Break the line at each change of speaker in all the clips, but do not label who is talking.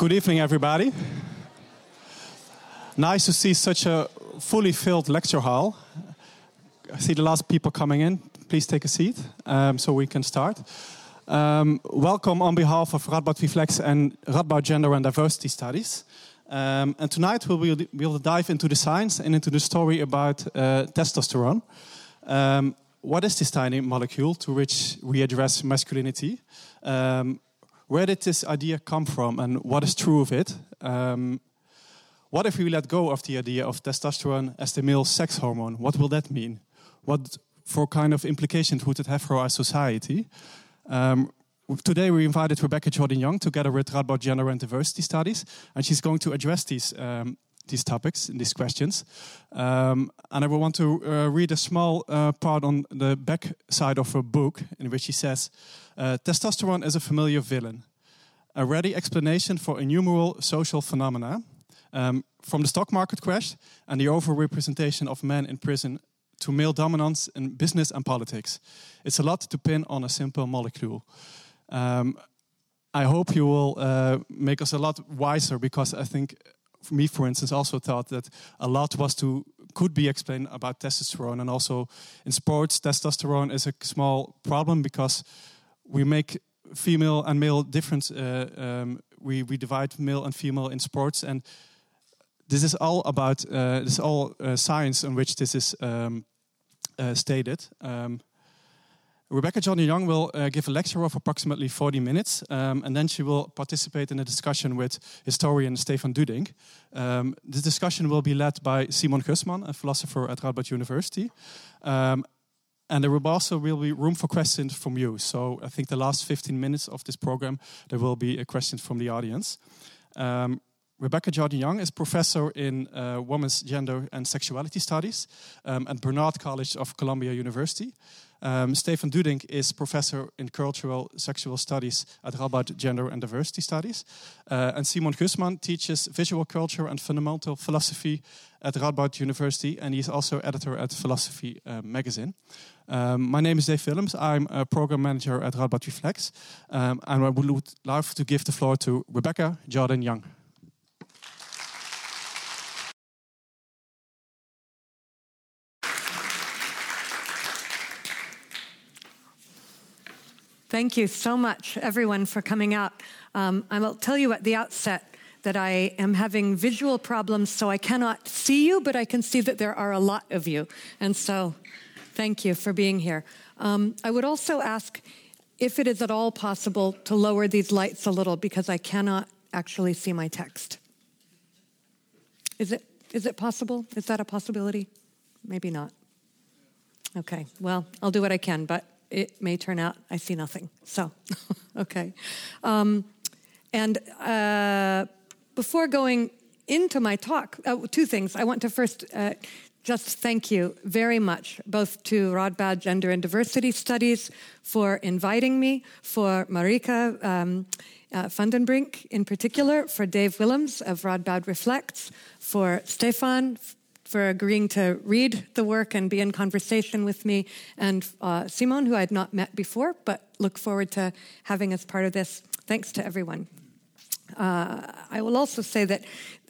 Good evening, everybody. Nice to see such a fully filled lecture hall. I see the last people coming in. Please take a seat um, so we can start. Um, welcome on behalf of Radboud Reflects and Radboud Gender and Diversity Studies. Um, and tonight we'll, we'll dive into the science and into the story about uh, testosterone. Um, what is this tiny molecule to which we address masculinity? Um, where did this idea come from and what is true of it? Um, what if we let go of the idea of testosterone as the male sex hormone? What will that mean? What for kind of implications would it have for our society? Um, today we invited Rebecca Jordan Young together with Radboud Gender and Diversity Studies, and she's going to address these um, these topics and these questions. Um, and I will want to uh, read a small uh, part on the back side of her book, in which she says, uh, "Testosterone is a familiar villain, a ready explanation for innumerable social phenomena." Um, from the stock market crash and the overrepresentation of men in prison to male dominance in business and politics. It's a lot to pin on a simple molecule. Um, I hope you will uh, make us a lot wiser because I think me, for instance, also thought that a lot was to could be explained about testosterone, and also in sports, testosterone is a small problem because we make female and male different. Uh, um, we we divide male and female in sports, and this is all about uh, this is all uh, science in which this is um, uh, stated. Um, Rebecca Jordan Young will uh, give a lecture of approximately 40 minutes, um, and then she will participate in a discussion with historian Stefan Dudink. Um, this discussion will be led by Simon Gusman, a philosopher at Radboud University. Um, and there will also will be room for questions from you. So I think the last 15 minutes of this program, there will be a question from the audience. Um, Rebecca Jordan Young is professor in uh, women's gender and sexuality studies um, at Barnard College of Columbia University. Um, Stefan Dudink is professor in cultural sexual studies at Radboud Gender and Diversity Studies. Uh, and Simon Gusman teaches visual culture and fundamental philosophy at Radboud University, and he's also editor at Philosophy uh, magazine. Um, my name is Dave Willems. I'm a program manager at Radboud Reflects, um, and I would love to give the floor to Rebecca Jordan Young.
Thank you so much, everyone, for coming out. Um, I will tell you at the outset that I am having visual problems, so I cannot see you, but I can see that there are a lot of you. And so, thank you for being here. Um, I would also ask if it is at all possible to lower these lights a little because I cannot actually see my text. Is it, is it possible? Is that a possibility? Maybe not. Okay, well, I'll do what I can, but it may turn out I see nothing. So, okay. Um, and uh, before going into my talk, uh, two things. I want to first uh, just thank you very much, both to Radboud Gender and Diversity Studies for inviting me, for Marieke um, uh, van den Brink in particular, for Dave Willems of Radboud Reflects, for Stefan for agreeing to read the work and be in conversation with me, and uh, Simon, who I had not met before, but look forward to having as part of this. Thanks to everyone. Uh, I will also say that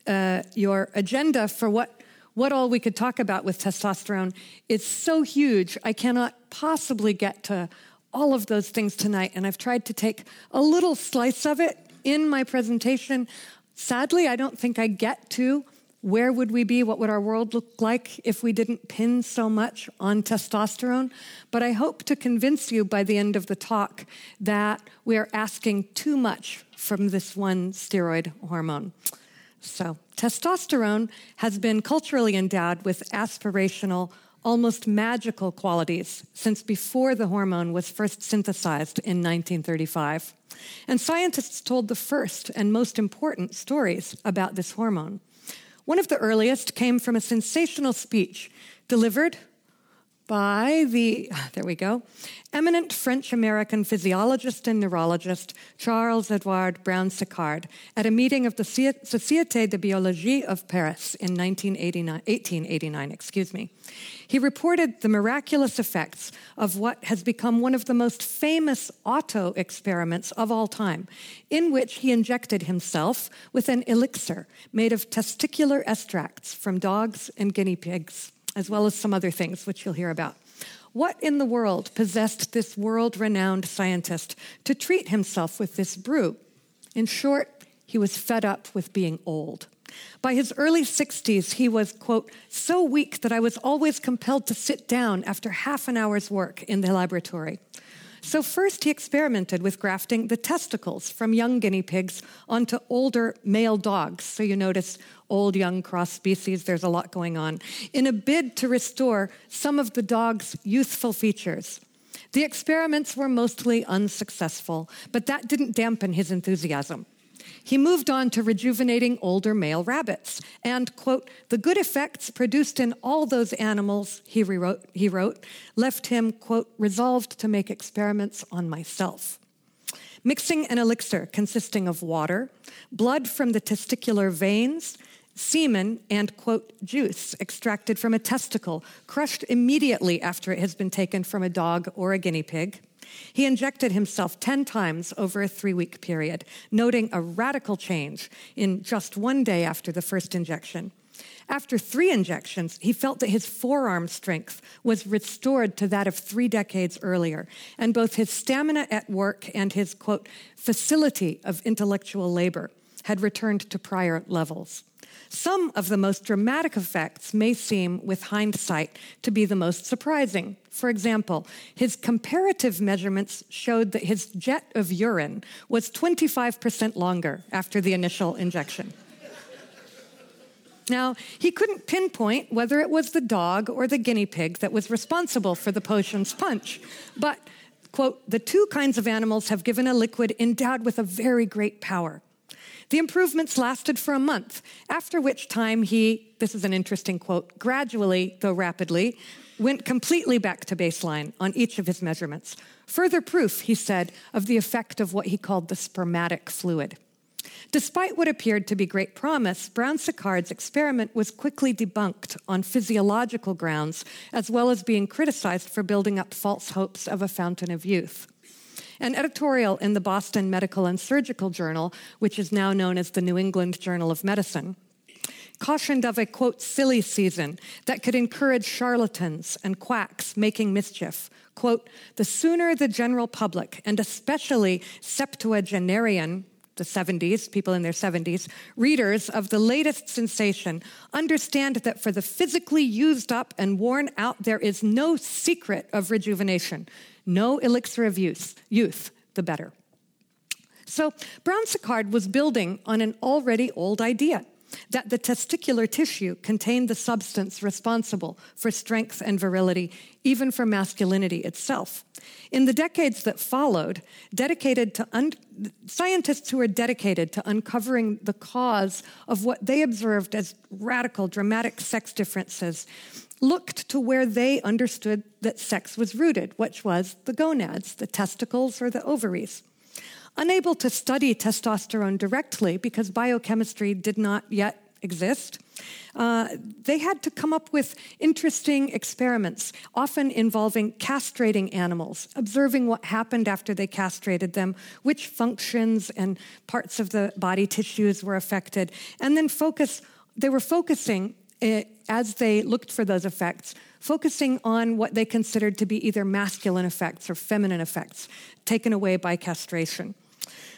uh, your agenda for what what all we could talk about with testosterone is so huge. I cannot possibly get to all of those things tonight, and I've tried to take a little slice of it in my presentation. Sadly, I don't think I get to where would we be? What would our world look like if we didn't pin so much on testosterone? But I hope to convince you by the end of the talk that we are asking too much from this one steroid hormone. So, testosterone has been culturally endowed with aspirational, almost magical qualities since before the hormone was first synthesized in 1935. And scientists told the first and most important stories about this hormone. One of the earliest came from a sensational speech delivered by the, there we go, eminent French American physiologist and neurologist Charles Edouard Brown Séquard at a meeting of the Société de Biologie of Paris in 1889. Excuse me. He reported the miraculous effects of what has become one of the most famous auto experiments of all time, in which he injected himself with an elixir made of testicular extracts from dogs and guinea pigs as well as some other things, which you'll hear about. What in the world possessed this world renowned scientist to treat himself with this brew? In short, he was fed up with being old. By his early 60s, he was, quote, so weak that I was always compelled to sit down after half an hour's work in the laboratory. So, first, he experimented with grafting the testicles from young guinea pigs onto older male dogs. So, you notice old young cross species, there's a lot going on, in a bid to restore some of the dog's youthful features. The experiments were mostly unsuccessful, but that didn't dampen his enthusiasm. He moved on to rejuvenating older male rabbits. And, quote, the good effects produced in all those animals, he, rewrote, he wrote, left him, quote, resolved to make experiments on myself. Mixing an elixir consisting of water, blood from the testicular veins, semen, and, quote, juice extracted from a testicle, crushed immediately after it has been taken from a dog or a guinea pig he injected himself 10 times over a three week period, noting a radical change in just one day after the first injection. After three injections, he felt that his forearm strength was restored to that of three decades earlier, and both his stamina at work and his, quote, facility of intellectual labor had returned to prior levels. Some of the most dramatic effects may seem, with hindsight, to be the most surprising. For example, his comparative measurements showed that his jet of urine was 25% longer after the initial injection. Now, he couldn't pinpoint whether it was the dog or the guinea pig that was responsible for the potion's punch, but, quote, the two kinds of animals have given a liquid endowed with a very great power. The improvements lasted for a month, after which time he, this is an interesting quote, gradually, though rapidly, went completely back to baseline on each of his measurements. Further proof, he said, of the effect of what he called the spermatic fluid. Despite what appeared to be great promise, Brown Séquard's experiment was quickly debunked on physiological grounds, as well as being criticized for building up false hopes of a fountain of youth. An editorial in the Boston Medical and Surgical Journal, which is now known as the New England Journal of Medicine, cautioned of a quote silly season that could encourage charlatans and quacks making mischief quote the sooner the general public and especially septuagenarian the 70s, people in their 70s, readers of the latest sensation understand that for the physically used up and worn out, there is no secret of rejuvenation. No elixir of youth, youth, the better. So Brown Séquard was building on an already old idea that the testicular tissue contained the substance responsible for strength and virility, even for masculinity itself. In the decades that followed, dedicated to un- scientists who were dedicated to uncovering the cause of what they observed as radical, dramatic sex differences looked to where they understood that sex was rooted, which was the gonads, the testicles, or the ovaries. Unable to study testosterone directly because biochemistry did not yet exist, uh, they had to come up with interesting experiments, often involving castrating animals, observing what happened after they castrated them, which functions and parts of the body tissues were affected, and then focus. They were focusing uh, as they looked for those effects, focusing on what they considered to be either masculine effects or feminine effects taken away by castration.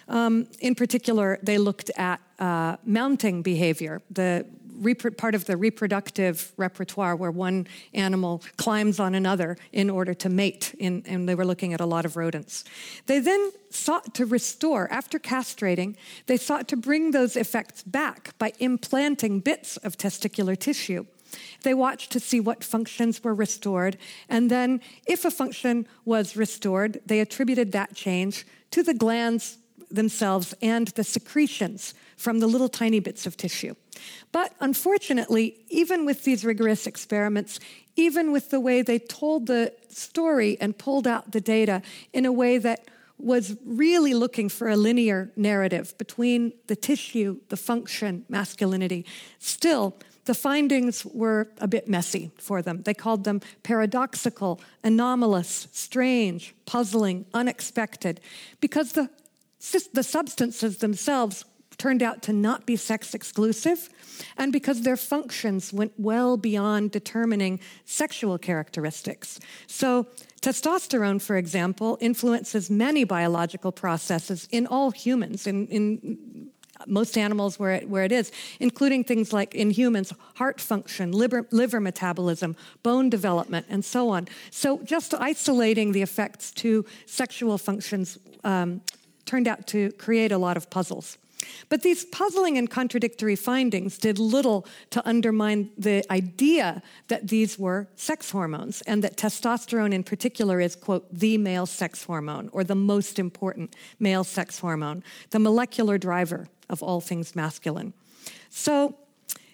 Um, in particular, they looked at uh, mounting behavior, the part of the reproductive repertoire where one animal climbs on another in order to mate, in, and they were looking at a lot of rodents. They then sought to restore, after castrating, they sought to bring those effects back by implanting bits of testicular tissue. They watched to see what functions were restored, and then, if a function was restored, they attributed that change to the glands themselves and the secretions from the little tiny bits of tissue. But unfortunately, even with these rigorous experiments, even with the way they told the story and pulled out the data in a way that was really looking for a linear narrative between the tissue, the function, masculinity, still, the findings were a bit messy for them. They called them paradoxical, anomalous, strange, puzzling, unexpected, because the, the substances themselves turned out to not be sex exclusive, and because their functions went well beyond determining sexual characteristics. So, testosterone, for example, influences many biological processes in all humans, in, in most animals where it, where it is, including things like in humans, heart function, liver, liver metabolism, bone development, and so on. So, just isolating the effects to sexual functions um, turned out to create a lot of puzzles. But these puzzling and contradictory findings did little to undermine the idea that these were sex hormones and that testosterone in particular is, quote, the male sex hormone or the most important male sex hormone, the molecular driver of all things masculine. So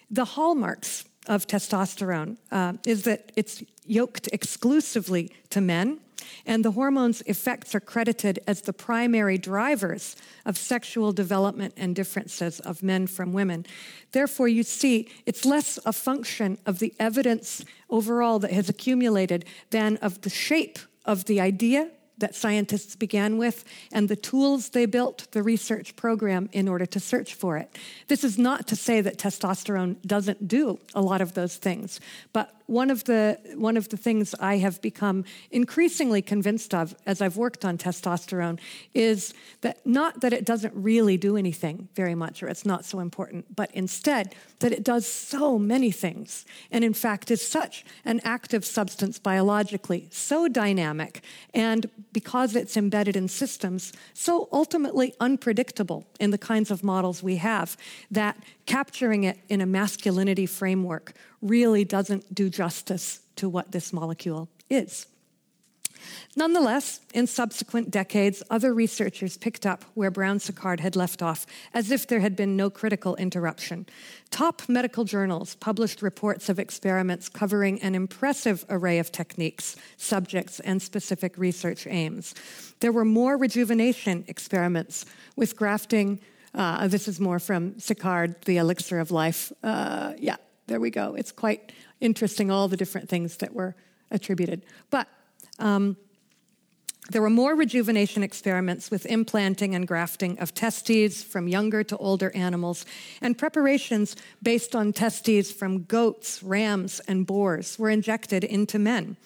the hallmarks of testosterone uh, is that it's yoked exclusively to men and the hormone's effects are credited as the primary drivers of sexual development and differences of men from women. Therefore, you see, it's less a function of the evidence overall that has accumulated than of the shape of the idea that scientists began with and the tools they built, the research program, in order to search for it. This is not to say that testosterone doesn't do a lot of those things, but one of the one of the things I have become increasingly convinced of as I've worked on testosterone is that not that it doesn't really do anything very much or it's not so important, but instead that it does so many things and in fact is such an active substance biologically, so dynamic and because it's embedded in systems, so ultimately unpredictable in the kinds of models we have that capturing it in a masculinity framework really doesn't do justice to what this molecule is. Nonetheless, in subsequent decades, other researchers picked up where Brown Séquard had left off, as if there had been no critical interruption. Top medical journals published reports of experiments covering an impressive array of techniques, subjects, and specific research aims. There were more rejuvenation experiments with grafting uh, this is more from Séquard, The Elixir of Life. Uh, yeah, there we go. It's quite interesting, all the different things that were attributed. But um, there were more rejuvenation experiments with implanting and grafting of testes from younger to older animals, and preparations based on testes from goats, rams, and boars were injected into men.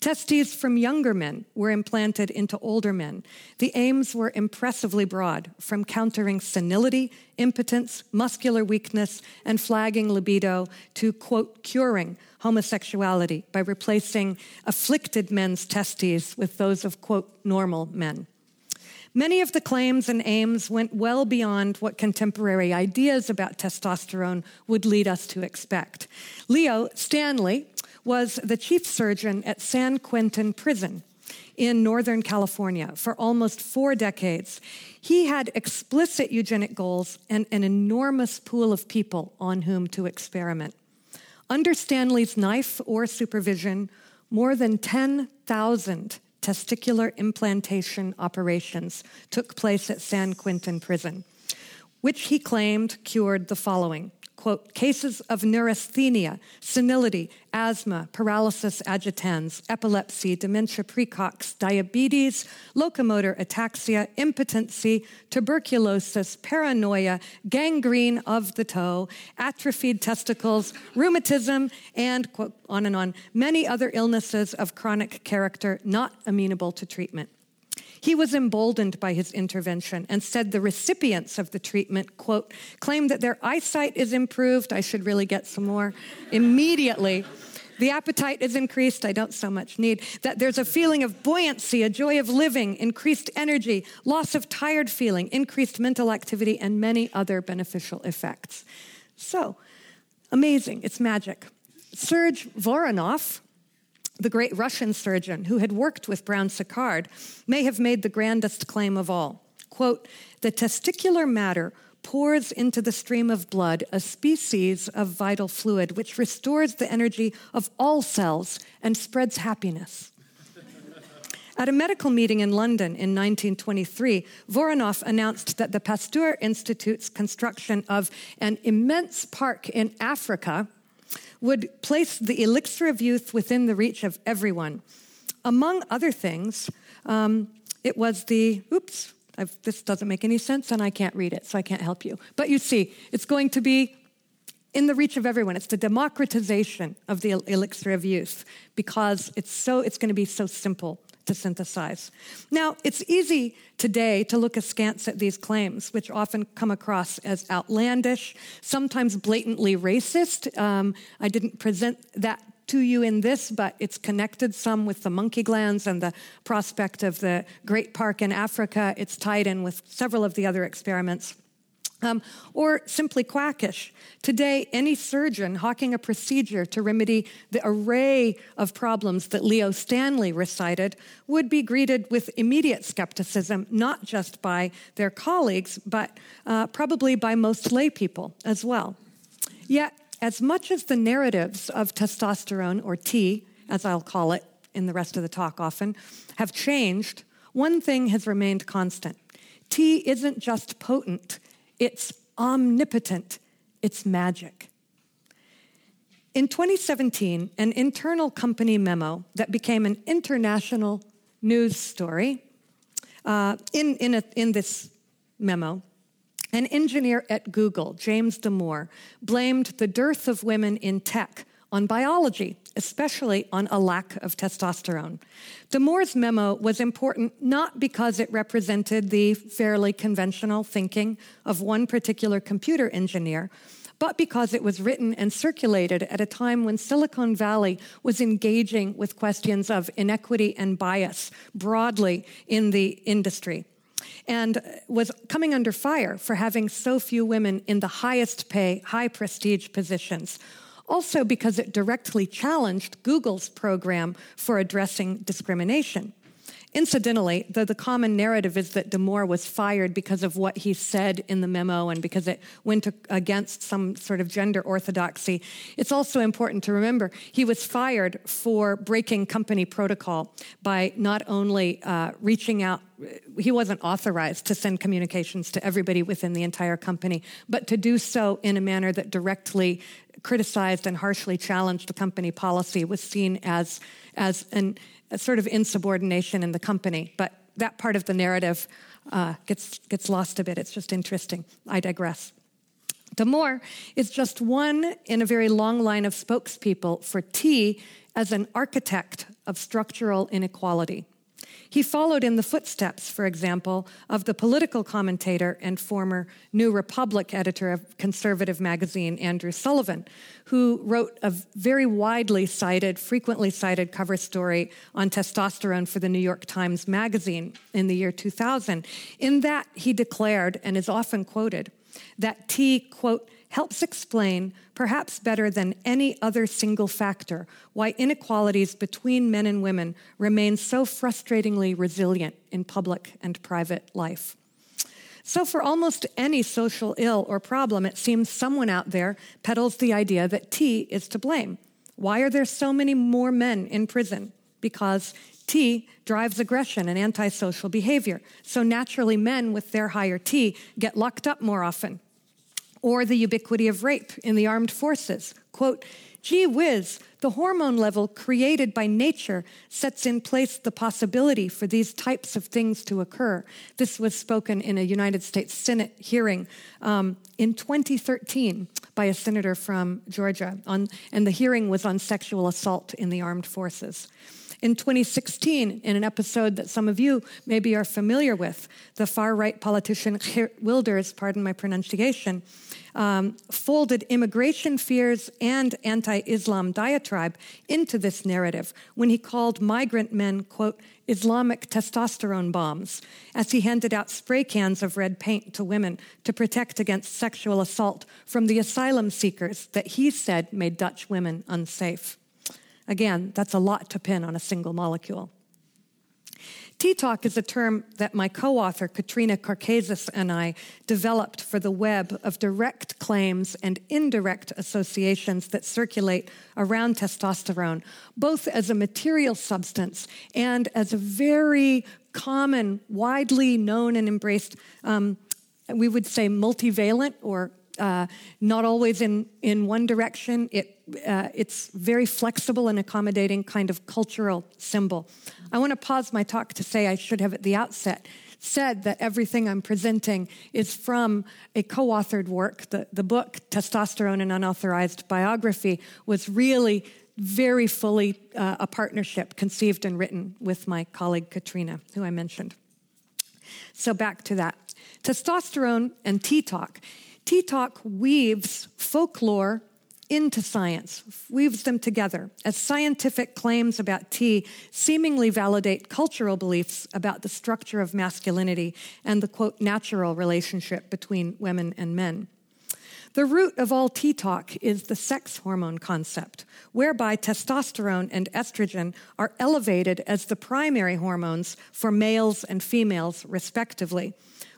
Testes from younger men were implanted into older men. The aims were impressively broad, from countering senility, impotence, muscular weakness, and flagging libido to, quote, curing homosexuality by replacing afflicted men's testes with those of, quote, normal men. Many of the claims and aims went well beyond what contemporary ideas about testosterone would lead us to expect. Leo Stanley, was the chief surgeon at San Quentin Prison in Northern California for almost four decades. He had explicit eugenic goals and an enormous pool of people on whom to experiment. Under Stanley's knife or supervision, more than 10,000 testicular implantation operations took place at San Quentin Prison, which he claimed cured the following quote, cases of neurasthenia, senility, asthma, paralysis agitans, epilepsy, dementia precox, diabetes, locomotor ataxia, impotency, tuberculosis, paranoia, gangrene of the toe, atrophied testicles, rheumatism, and, quote, on and on, many other illnesses of chronic character not amenable to treatment. He was emboldened by his intervention and said the recipients of the treatment, quote, claim that their eyesight is improved. I should really get some more. Immediately, the appetite is increased. I don't so much need. That there's a feeling of buoyancy, a joy of living, increased energy, loss of tired feeling, increased mental activity, and many other beneficial effects. So, amazing. It's magic. Serge Voronoff, the great Russian surgeon who had worked with Brown Séquard, may have made the grandest claim of all. Quote, the testicular matter pours into the stream of blood a species of vital fluid which restores the energy of all cells and spreads happiness. At a medical meeting in London in 1923, Voronoff announced that the Pasteur Institute's construction of an immense park in Africa would place the elixir of youth within the reach of everyone. Among other things, um, it was the, oops, I've, this doesn't make any sense and I can't read it, so I can't help you. But you see, it's going to be in the reach of everyone. It's the democratization of the elixir of youth because it's so it's going to be so simple to synthesize. Now, it's easy today to look askance at these claims, which often come across as outlandish, sometimes blatantly racist. Um, I didn't present that to you in this, but it's connected some with the monkey glands and the prospect of the Great Park in Africa. It's tied in with several of the other experiments. Um, or simply quackish. Today, any surgeon hawking a procedure to remedy the array of problems that Leo Stanley recited would be greeted with immediate skepticism, not just by their colleagues, but uh, probably by most lay people as well. Yet, as much as the narratives of testosterone, or T, as I'll call it in the rest of the talk often, have changed, one thing has remained constant. T isn't just potent it's omnipotent, it's magic. In 2017, an internal company memo that became an international news story, uh, in, in, a, in this memo, an engineer at Google, James Damore, blamed the dearth of women in tech on biology, especially on a lack of testosterone. Damore's memo was important not because it represented the fairly conventional thinking of one particular computer engineer, but because it was written and circulated at a time when Silicon Valley was engaging with questions of inequity and bias broadly in the industry and was coming under fire for having so few women in the highest pay, high prestige positions also because it directly challenged Google's program for addressing discrimination. Incidentally, the, the common narrative is that Damore was fired because of what he said in the memo and because it went against some sort of gender orthodoxy. It's also important to remember he was fired for breaking company protocol by not only uh, reaching out he wasn't authorized to send communications to everybody within the entire company, but to do so in a manner that directly criticized and harshly challenged the company policy was seen as, as an, a sort of insubordination in the company. But that part of the narrative uh, gets, gets lost a bit. It's just interesting. I digress. Damore is just one in a very long line of spokespeople for T as an architect of structural inequality. He followed in the footsteps, for example, of the political commentator and former New Republic editor of conservative magazine, Andrew Sullivan, who wrote a very widely cited, frequently cited cover story on testosterone for the New York Times Magazine in the year 2000. In that, he declared, and is often quoted, that T, quote, helps explain, perhaps better than any other single factor, why inequalities between men and women remain so frustratingly resilient in public and private life. So, for almost any social ill or problem, it seems someone out there peddles the idea that T is to blame. Why are there so many more men in prison? Because T drives aggression and antisocial behavior. So naturally, men with their higher T get locked up more often or the ubiquity of rape in the armed forces. Quote, gee whiz, the hormone level created by nature sets in place the possibility for these types of things to occur. This was spoken in a United States Senate hearing um, in 2013 by a senator from Georgia, on, and the hearing was on sexual assault in the armed forces. In 2016, in an episode that some of you maybe are familiar with, the far right politician Wilders, pardon my pronunciation, um, folded immigration fears and anti Islam diatribe into this narrative when he called migrant men, quote, Islamic testosterone bombs, as he handed out spray cans of red paint to women to protect against sexual assault from the asylum seekers that he said made Dutch women unsafe. Again, that's a lot to pin on a single molecule. T talk is a term that my co author, Katrina Karkazis, and I developed for the web of direct claims and indirect associations that circulate around testosterone, both as a material substance and as a very common, widely known and embraced, um, we would say multivalent or uh, not always in, in one direction. It, uh, it's very flexible and accommodating kind of cultural symbol. I want to pause my talk to say I should have at the outset said that everything I'm presenting is from a co authored work. The, the book, Testosterone An Unauthorized Biography, was really very fully uh, a partnership conceived and written with my colleague Katrina, who I mentioned. So back to that. Testosterone and T Talk. T Talk weaves folklore into science, weaves them together, as scientific claims about T seemingly validate cultural beliefs about the structure of masculinity and the quote, natural relationship between women and men. The root of all T talk is the sex hormone concept, whereby testosterone and estrogen are elevated as the primary hormones for males and females, respectively.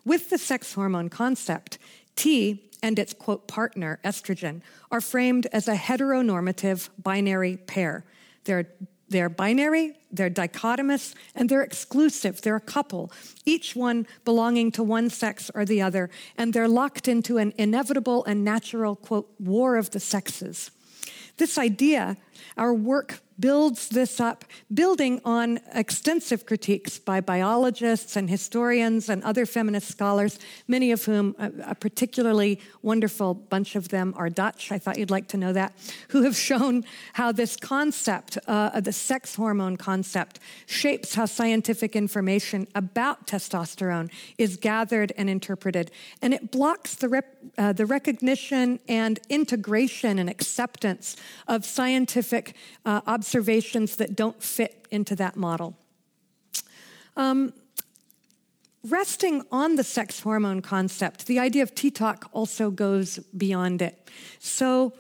With the sex hormone concept, T and its quote partner, estrogen, are framed as a heteronormative binary pair. They're they're binary, they're dichotomous, and they're exclusive. They're a couple, each one belonging to one sex or the other, and they're locked into an inevitable and natural, quote, war of the sexes. This idea, our work builds this up, building on extensive critiques by biologists and historians and other feminist scholars, many of whom, a, particularly wonderful bunch of them, are Dutch. I thought you'd like to know that, who have shown how this concept, uh, the sex hormone concept, shapes how scientific information about testosterone is gathered and interpreted. And it blocks the, rep, uh, the recognition and integration and acceptance of scientific uh, observations observations that don't fit into that model. Um, resting on the sex hormone concept, the idea of Talk also goes beyond it. So,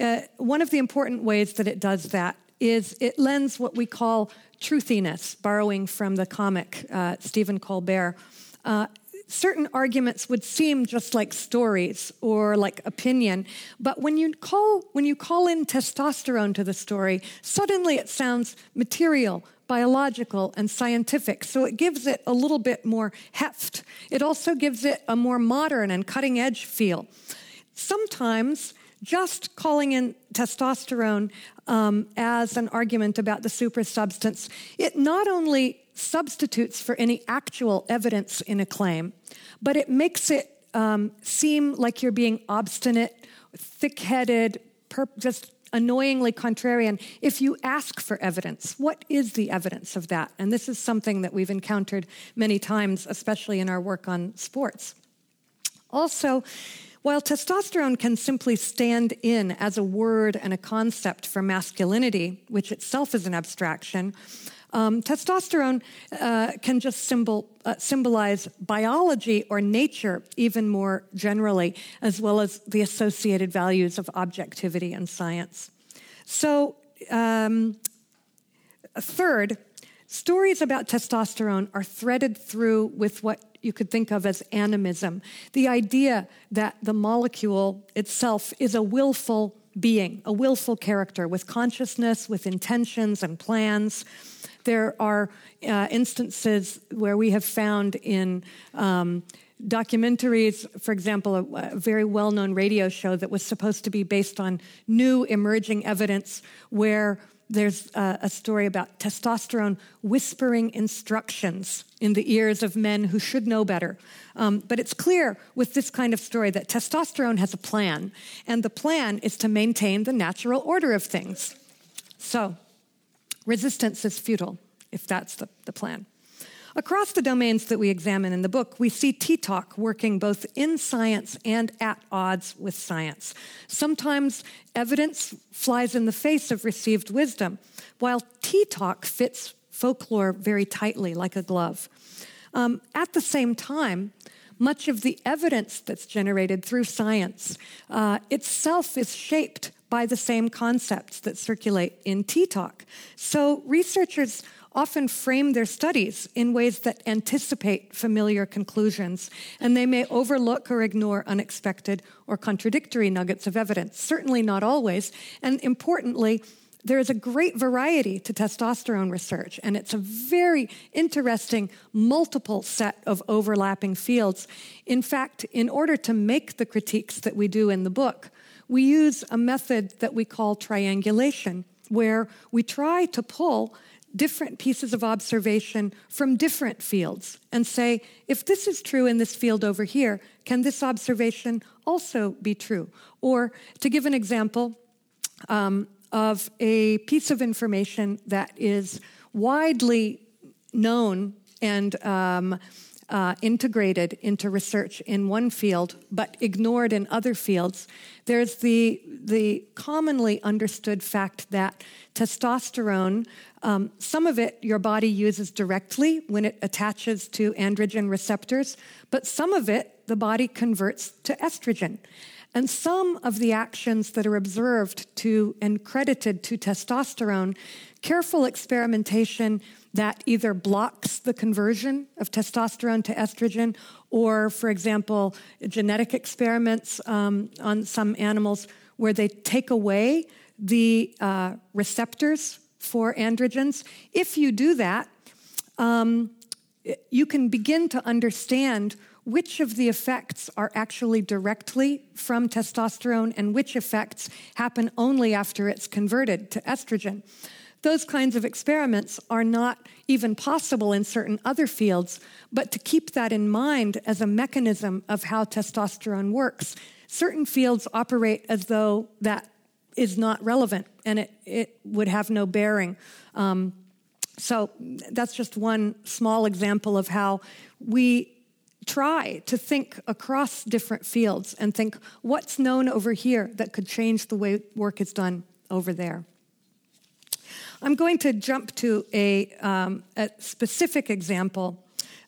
uh, one of the important ways that it does that is it lends what we call truthiness, borrowing from the comic uh, Stephen Colbert. Uh, certain arguments would seem just like stories or like opinion, but when you call when you call in testosterone to the story, suddenly it sounds material, biological, and scientific. So it gives it a little bit more heft. It also gives it a more modern and cutting edge feel. Sometimes just calling in testosterone um, as an argument about the supersubstance, it not only substitutes for any actual evidence in a claim, but it makes it um, seem like you're being obstinate, thick headed, just annoyingly contrarian if you ask for evidence. What is the evidence of that? And this is something that we've encountered many times, especially in our work on sports. Also, while testosterone can simply stand in as a word and a concept for masculinity, which itself is an abstraction, um, testosterone uh, can just symbol, uh, symbolize biology or nature even more generally, as well as the associated values of objectivity and science. So, um, third, stories about testosterone are threaded through with what you could think of as animism the idea that the molecule itself is a willful being, a willful character with consciousness, with intentions and plans. There are uh, instances where we have found in um, documentaries, for example, a, a very well known radio show that was supposed to be based on new emerging evidence where there's a, a, story about testosterone whispering instructions in the ears of men who should know better. Um, but it's clear with this kind of story that testosterone has a plan, and the plan is to maintain the natural order of things. So, resistance is futile, if that's the, the plan. Across the domains that we examine in the book, we see T Talk working both in science and at odds with science. Sometimes evidence flies in the face of received wisdom, while T Talk fits folklore very tightly, like a glove. Um, at the same time, much of the evidence that's generated through science uh, itself is shaped by the same concepts that circulate in T Talk. So researchers often frame their studies in ways that anticipate familiar conclusions, and they may overlook or ignore unexpected or contradictory nuggets of evidence. Certainly not always, and importantly, there is a great variety to testosterone research, and it's a very interesting, multiple set of overlapping fields. In fact, in order to make the critiques that we do in the book, we use a method that we call triangulation, where we try to pull different pieces of observation from different fields and say, if this is true in this field over here, can this observation also be true? Or to give an example, um, of a piece of information that is widely known and um, uh, integrated into research in one field but ignored in other fields. There's the, the commonly understood fact that testosterone, um, some of it your body uses directly when it attaches to androgen receptors, but some of it the body converts to estrogen. And some of the actions that are observed to and credited to testosterone, careful experimentation that either blocks the conversion of testosterone to estrogen, or, for example, genetic experiments um, on some animals where they take away the uh, receptors for androgens. If you do that, um, you can begin to understand which of the effects are actually directly from testosterone and which effects happen only after it's converted to estrogen. Those kinds of experiments are not even possible in certain other fields, but to keep that in mind as a mechanism of how testosterone works, certain fields operate as though that is not relevant and it, it would have no bearing. Um, so that's just one small example of how we try to think across different fields and think what's known over here that could change the way work is done over there. I'm going to jump to a, um, a specific example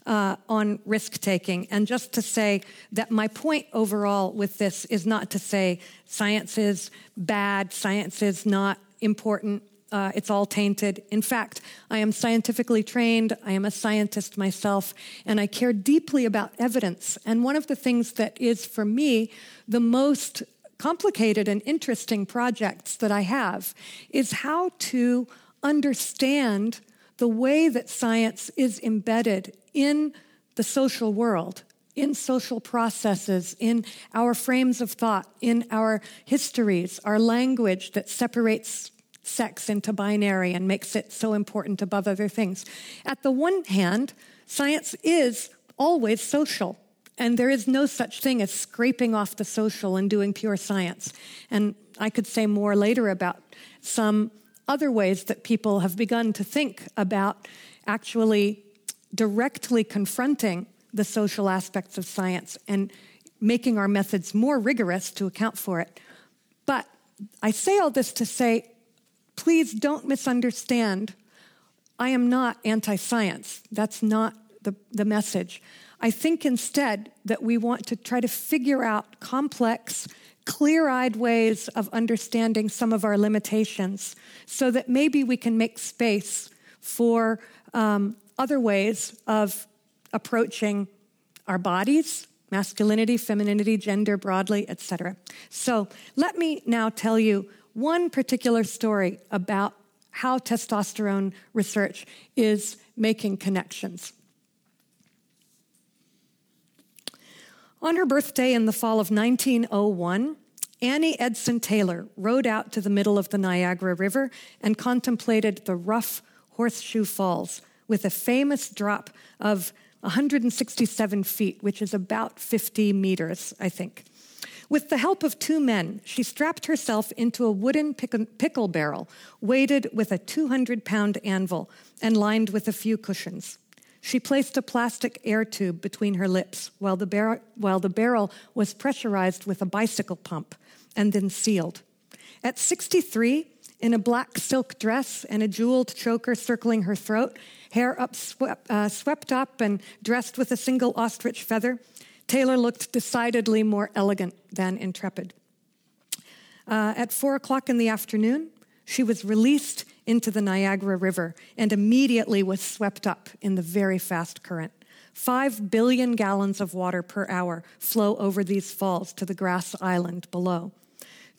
uh, on risk taking, and just to say that my point overall with this is not to say science is bad, science is not important uh, it's all tainted. In fact, I am scientifically trained, I am a scientist myself, and I care deeply about evidence. And one of the things that is, for me, the most complicated and interesting projects that I have is how to understand the way that science is embedded in the social world, in social processes, in our frames of thought, in our histories, our language that separates sex into binary and makes it so important above other things. At the one hand, science is always social. And there is no such thing as scraping off the social and doing pure science. And I could say more later about some other ways that people have begun to think about actually directly confronting the social aspects of science and making our methods more rigorous to account for it. But I say all this to say please don't misunderstand. I am not anti science. That's not the, the message. I think instead that we want to try to figure out complex, clear eyed ways of understanding some of our limitations so that maybe we can make space for um, other ways of approaching our bodies, masculinity, femininity, gender broadly, etc. So let me now tell you one particular story about how testosterone research is making connections. On her birthday in the fall of 1901, Annie Edson Taylor rode out to the middle of the Niagara River and contemplated the rough Horseshoe Falls with a famous drop of 167 feet, which is about 50 meters, I think. With the help of two men, she strapped herself into a wooden pickle barrel, weighted with a 200 pound anvil and lined with a few cushions. She placed a plastic air tube between her lips while the, bar- while the barrel was pressurized with a bicycle pump and then sealed. At 63, in a black silk dress and a jeweled choker circling her throat, hair up swept, uh, swept up and dressed with a single ostrich feather, Taylor looked decidedly more elegant than intrepid. Uh, at four o'clock in the afternoon, she was released into the Niagara River and immediately was swept up in the very fast current. Five billion gallons of water per hour flow over these falls to the grass island below.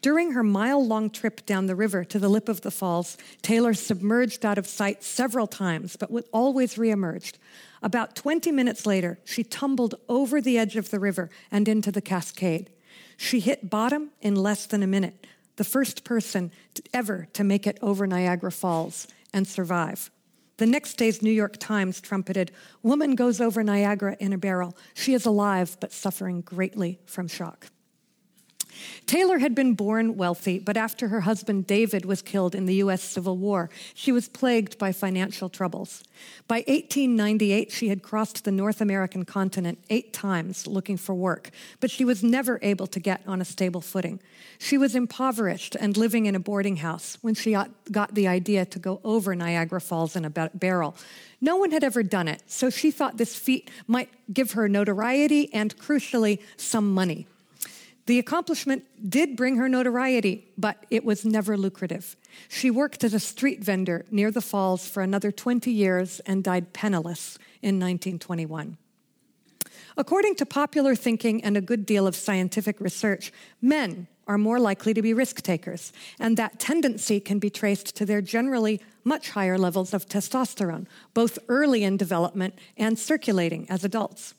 During her mile long trip down the river to the lip of the falls, Taylor submerged out of sight several times, but always reemerged. About 20 minutes later, she tumbled over the edge of the river and into the cascade. She hit bottom in less than a minute, the first person to ever to make it over Niagara Falls and survive. The next day's New York Times trumpeted Woman goes over Niagara in a barrel. She is alive, but suffering greatly from shock. Taylor had been born wealthy, but after her husband David was killed in the U.S. Civil War, she was plagued by financial troubles. By 1898, she had crossed the North American continent eight times looking for work, but she was never able to get on a stable footing. She was impoverished and living in a boarding house when she got the idea to go over Niagara Falls in a barrel. No one had ever done it, so she thought this feat might give her notoriety and, crucially, some money. The accomplishment did bring her notoriety, but it was never lucrative. She worked as a street vendor near the falls for another 20 years and died penniless in 1921. According to popular thinking and a good deal of scientific research, men are more likely to be risk takers, and that tendency can be traced to their generally much higher levels of testosterone, both early in development and circulating as adults.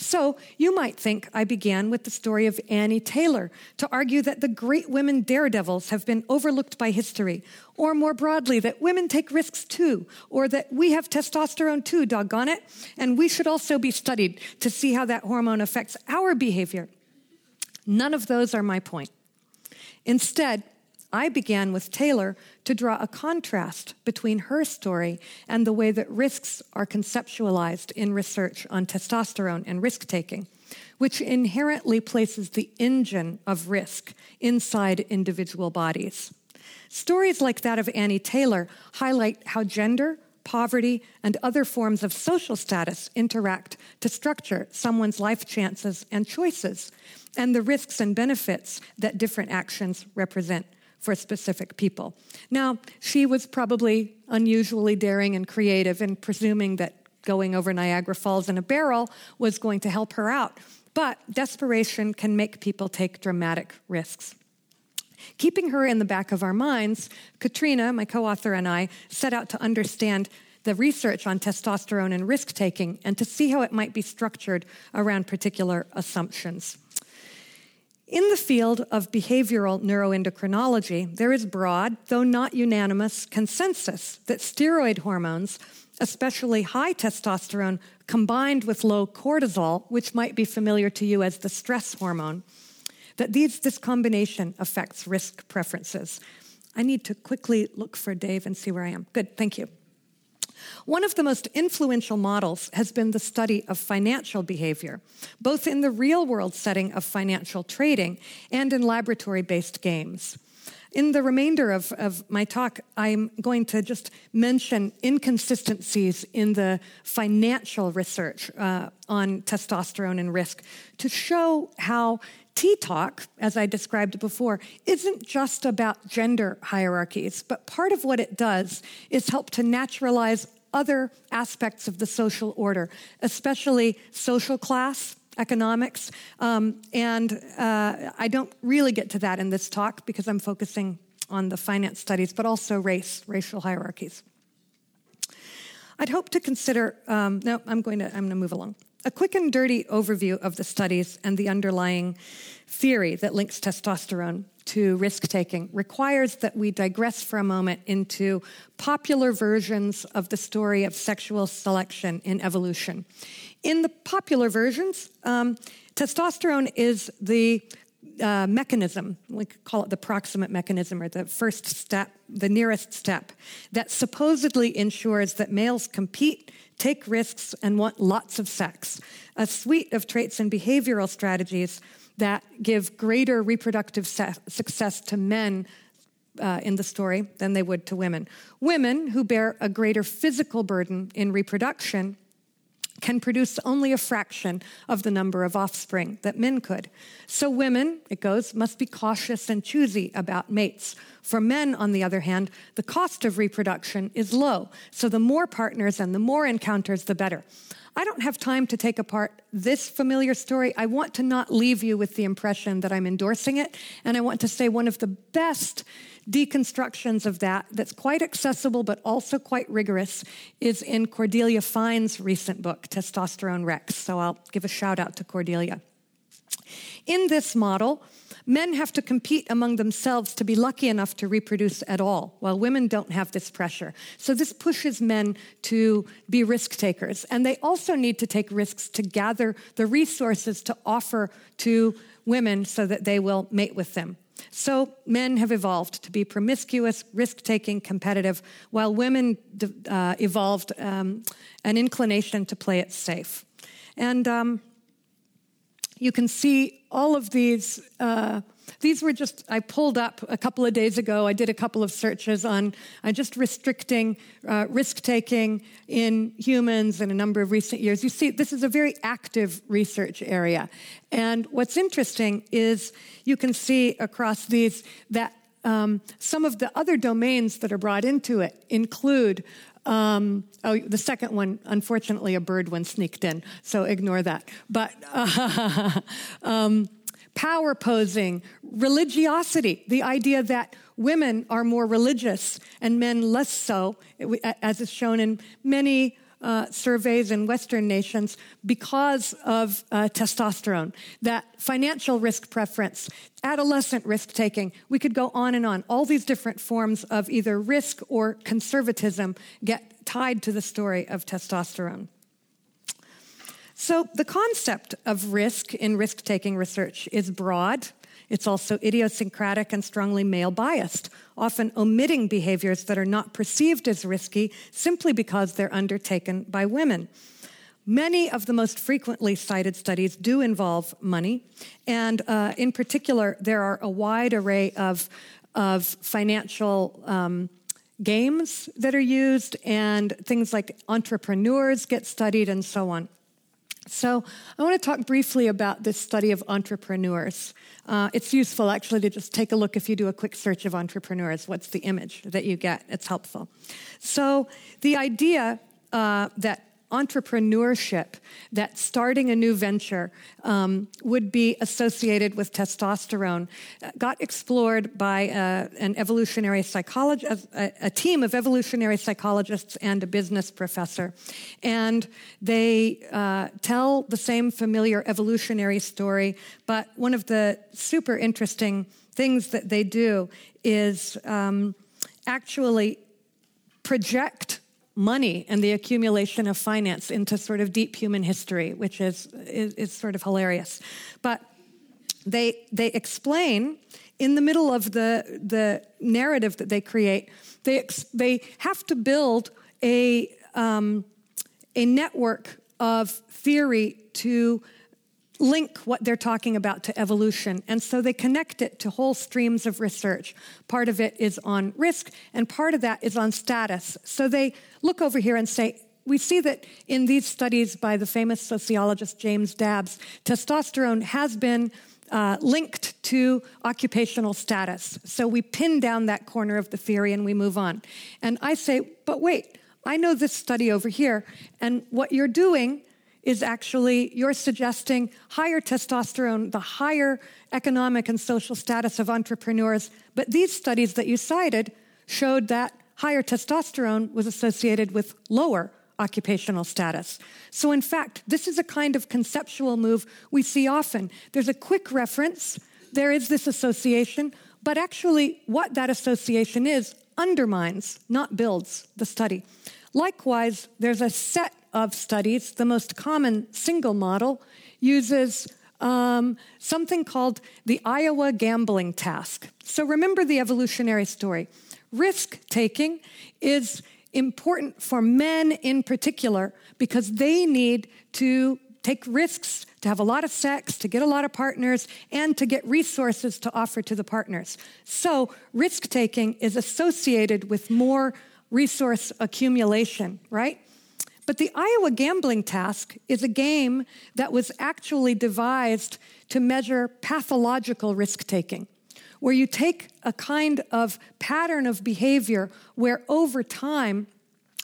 So you might think I began with the story of Annie Taylor to argue that the great women daredevils have been overlooked by history, or more broadly, that women take risks too, or that we have testosterone too, doggone it, and we should also be studied to see how that hormone affects our behavior. None of those are my point. Instead, I began with Taylor to draw a contrast between her story and the way that risks are conceptualized in research on testosterone and risk taking, which inherently places the engine of risk inside individual bodies. Stories like that of Annie Taylor highlight how gender, poverty, and other forms of social status interact to structure someone's life chances and choices, and the risks and benefits that different actions represent for specific people. Now, she was probably unusually daring and creative in presuming that going over Niagara Falls in a barrel was going to help her out. But desperation can make people take dramatic risks. Keeping her in the back of our minds, Katrina, my co author, and I set out to understand the research on testosterone and risk taking and to see how it might be structured around particular assumptions. In the field of behavioral neuroendocrinology, there is broad, though not unanimous, consensus that steroid hormones, especially high testosterone combined with low cortisol, which might be familiar to you as the stress hormone, that these, this combination affects risk preferences. I need to quickly look for Dave and see where I am. Good, thank you. One of the most influential models has been the study of financial behavior, both in the real world setting of financial trading and in laboratory based games. In the remainder of, of my talk, I'm going to just mention inconsistencies in the financial research uh, on testosterone and risk to show how T Talk, as I described before, isn't just about gender hierarchies, but part of what it does is help to naturalize other aspects of the social order, especially social class, economics. Um, and uh, I don't really get to that in this talk because I'm focusing on the finance studies, but also race, racial hierarchies. I'd hope to consider, um, no, I'm going to, I'm going to move along. A quick and dirty overview of the studies and the underlying theory that links testosterone to risk taking requires that we digress for a moment into popular versions of the story of sexual selection in evolution. In the popular versions, um, testosterone is the uh, mechanism, we could call it the proximate mechanism or the first step, the nearest step, that supposedly ensures that males compete, take risks, and want lots of sex. A suite of traits and behavioral strategies that give greater reproductive success to men uh, in the story than they would to women. Women who bear a greater physical burden in reproduction can produce only a fraction of the number of offspring that men could. So, women, it goes, must be cautious and choosy about mates. For men, on the other hand, the cost of reproduction is low. So, the more partners and the more encounters, the better. I don't have time to take apart this familiar story. I want to not leave you with the impression that I'm endorsing it. And I want to say one of the best deconstructions of that, that's quite accessible but also quite rigorous, is in Cordelia Fine's recent book, Testosterone Rex. So I'll give a shout out to Cordelia. In this model, Men have to compete among themselves to be lucky enough to reproduce at all, while women don't have this pressure. So this pushes men to be risk takers. And they also need to take risks to gather the resources to offer to women so that they will mate with them. So men have evolved to be promiscuous, risk taking, competitive, while women uh, evolved um, an inclination to play it safe. And um, you can see all of these. Uh, these were just, I pulled up a couple of days ago. I did a couple of searches on uh, just restricting uh, risk taking in humans in a number of recent years. You see, this is a very active research area. And what's interesting is you can see across these that um, some of the other domains that are brought into it include um, oh, the second one, unfortunately, a bird one sneaked in, so ignore that. But uh, um, power posing, religiosity, the idea that women are more religious and men less so, as is shown in many uh, surveys in Western nations because of uh, testosterone, that financial risk preference, adolescent risk taking. We could go on and on. All these different forms of either risk or conservatism get tied to the story of testosterone. So, the concept of risk in risk taking research is broad it's also idiosyncratic and strongly male biased, often omitting behaviors that are not perceived as risky simply because they're undertaken by women. Many of the most frequently cited studies do involve money, and uh, in particular, there are a wide array of, of financial um, games that are used, and things like entrepreneurs get studied, and so on. So, I want to talk briefly about this study of entrepreneurs. Uh, it's useful actually to just take a look if you do a quick search of entrepreneurs. What's the image that you get? It's helpful. So, the idea uh, that entrepreneurship, that starting a new venture um, would be associated with testosterone, uh, got explored by uh, an evolutionary psychologist, a, a, team of evolutionary psychologists and a business professor. And they uh, tell the same familiar evolutionary story, but one of the super interesting things that they do is um, actually project money and the accumulation of finance into sort of deep human history, which is, is, is sort of hilarious. But they, they explain in the middle of the, the narrative that they create, they, they have to build a, um, a network of theory to link what they're talking about to evolution. And so they connect it to whole streams of research. Part of it is on risk, and part of that is on status. So they look over here and say, we see that in these studies by the famous sociologist James Dabbs, testosterone has been uh, linked to occupational status. So we pin down that corner of the theory and we move on. And I say, but wait, I know this study over here, and what you're doing is actually you're suggesting higher testosterone, the higher economic and social status of entrepreneurs. But these studies that you cited showed that higher testosterone was associated with lower occupational status. So, in fact, this is a kind of conceptual move we see often. There's a quick reference, there is this association, but actually, what that association is undermines, not builds, the study. Likewise, there's a set of studies, the most common single model uses um, something called the Iowa gambling task. So remember the evolutionary story. Risk taking is important for men in particular because they need to take risks, to have a lot of sex, to get a lot of partners, and to get resources to offer to the partners. So, risk taking is associated with more resource accumulation, right? But the Iowa Gambling Task is a game that was actually devised to measure pathological risk taking, where you take a kind of pattern of behavior where over time,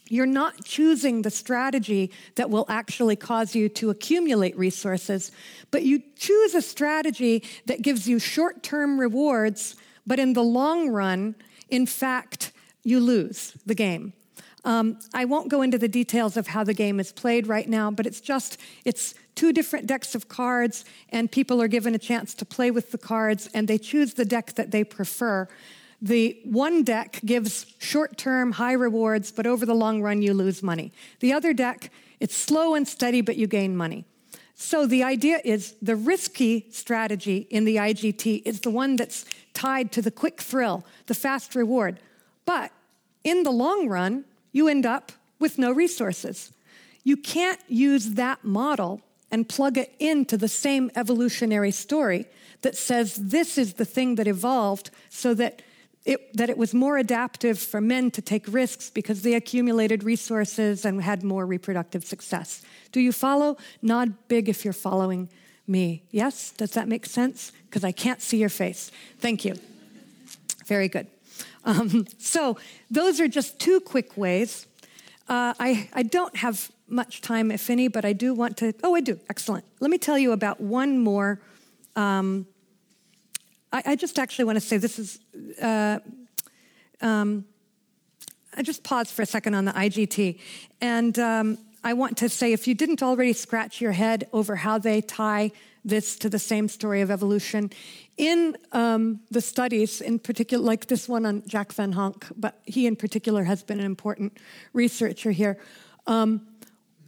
you're not choosing the strategy that will actually cause you to accumulate resources, but you choose a strategy that gives you short term rewards, but in the long run, in fact, you lose the game. Um, I won't go into the details of how the game is played right now, but it's just it's two different decks of cards, and people are given a chance to play with the cards, and they choose the deck that they prefer. The one deck gives short term high rewards, but over the long run, you lose money. The other deck, it's slow and steady, but you gain money. So the idea is the risky strategy in the IGT is the one that's tied to the quick thrill, the fast reward. But in the long run, you end up with no resources. You can't use that model and plug it into the same evolutionary story that says this is the thing that evolved so that it, that it was more adaptive for men to take risks because they accumulated resources and had more reproductive success. Do you follow? Nod big if you're following me. Yes? Does that make sense? Because I can't see your face. Thank you. Very good. Um, so, those are just two quick ways. Uh, I, I don't have much time, if any, but I do want to. Oh, I do. Excellent. Let me tell you about one more um, I, I just actually want to say this is. Uh, um, I just pause for a second on the IGT. And um, I want to say if you didn't already scratch your head over how they tie this to the same story of evolution, in um, the studies, in particular, like this one on Jack Van Honk, but he in particular has been an important researcher here. Um,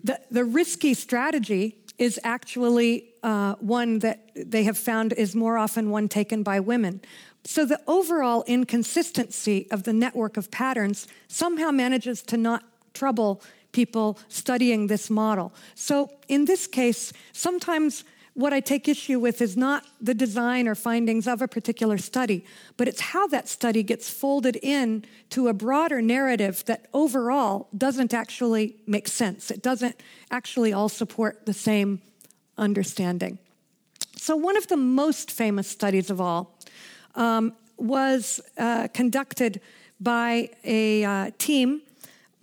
the, the risky strategy is actually uh, one that they have found is more often one taken by women. So the overall inconsistency of the network of patterns somehow manages to not trouble people studying this model. So in this case, sometimes what I take issue with is not the design or findings of a particular study, but it's how that study gets folded in to a broader narrative that overall doesn't actually make sense. It doesn't actually all support the same understanding. So, one of the most famous studies of all um, was uh, conducted by a uh, team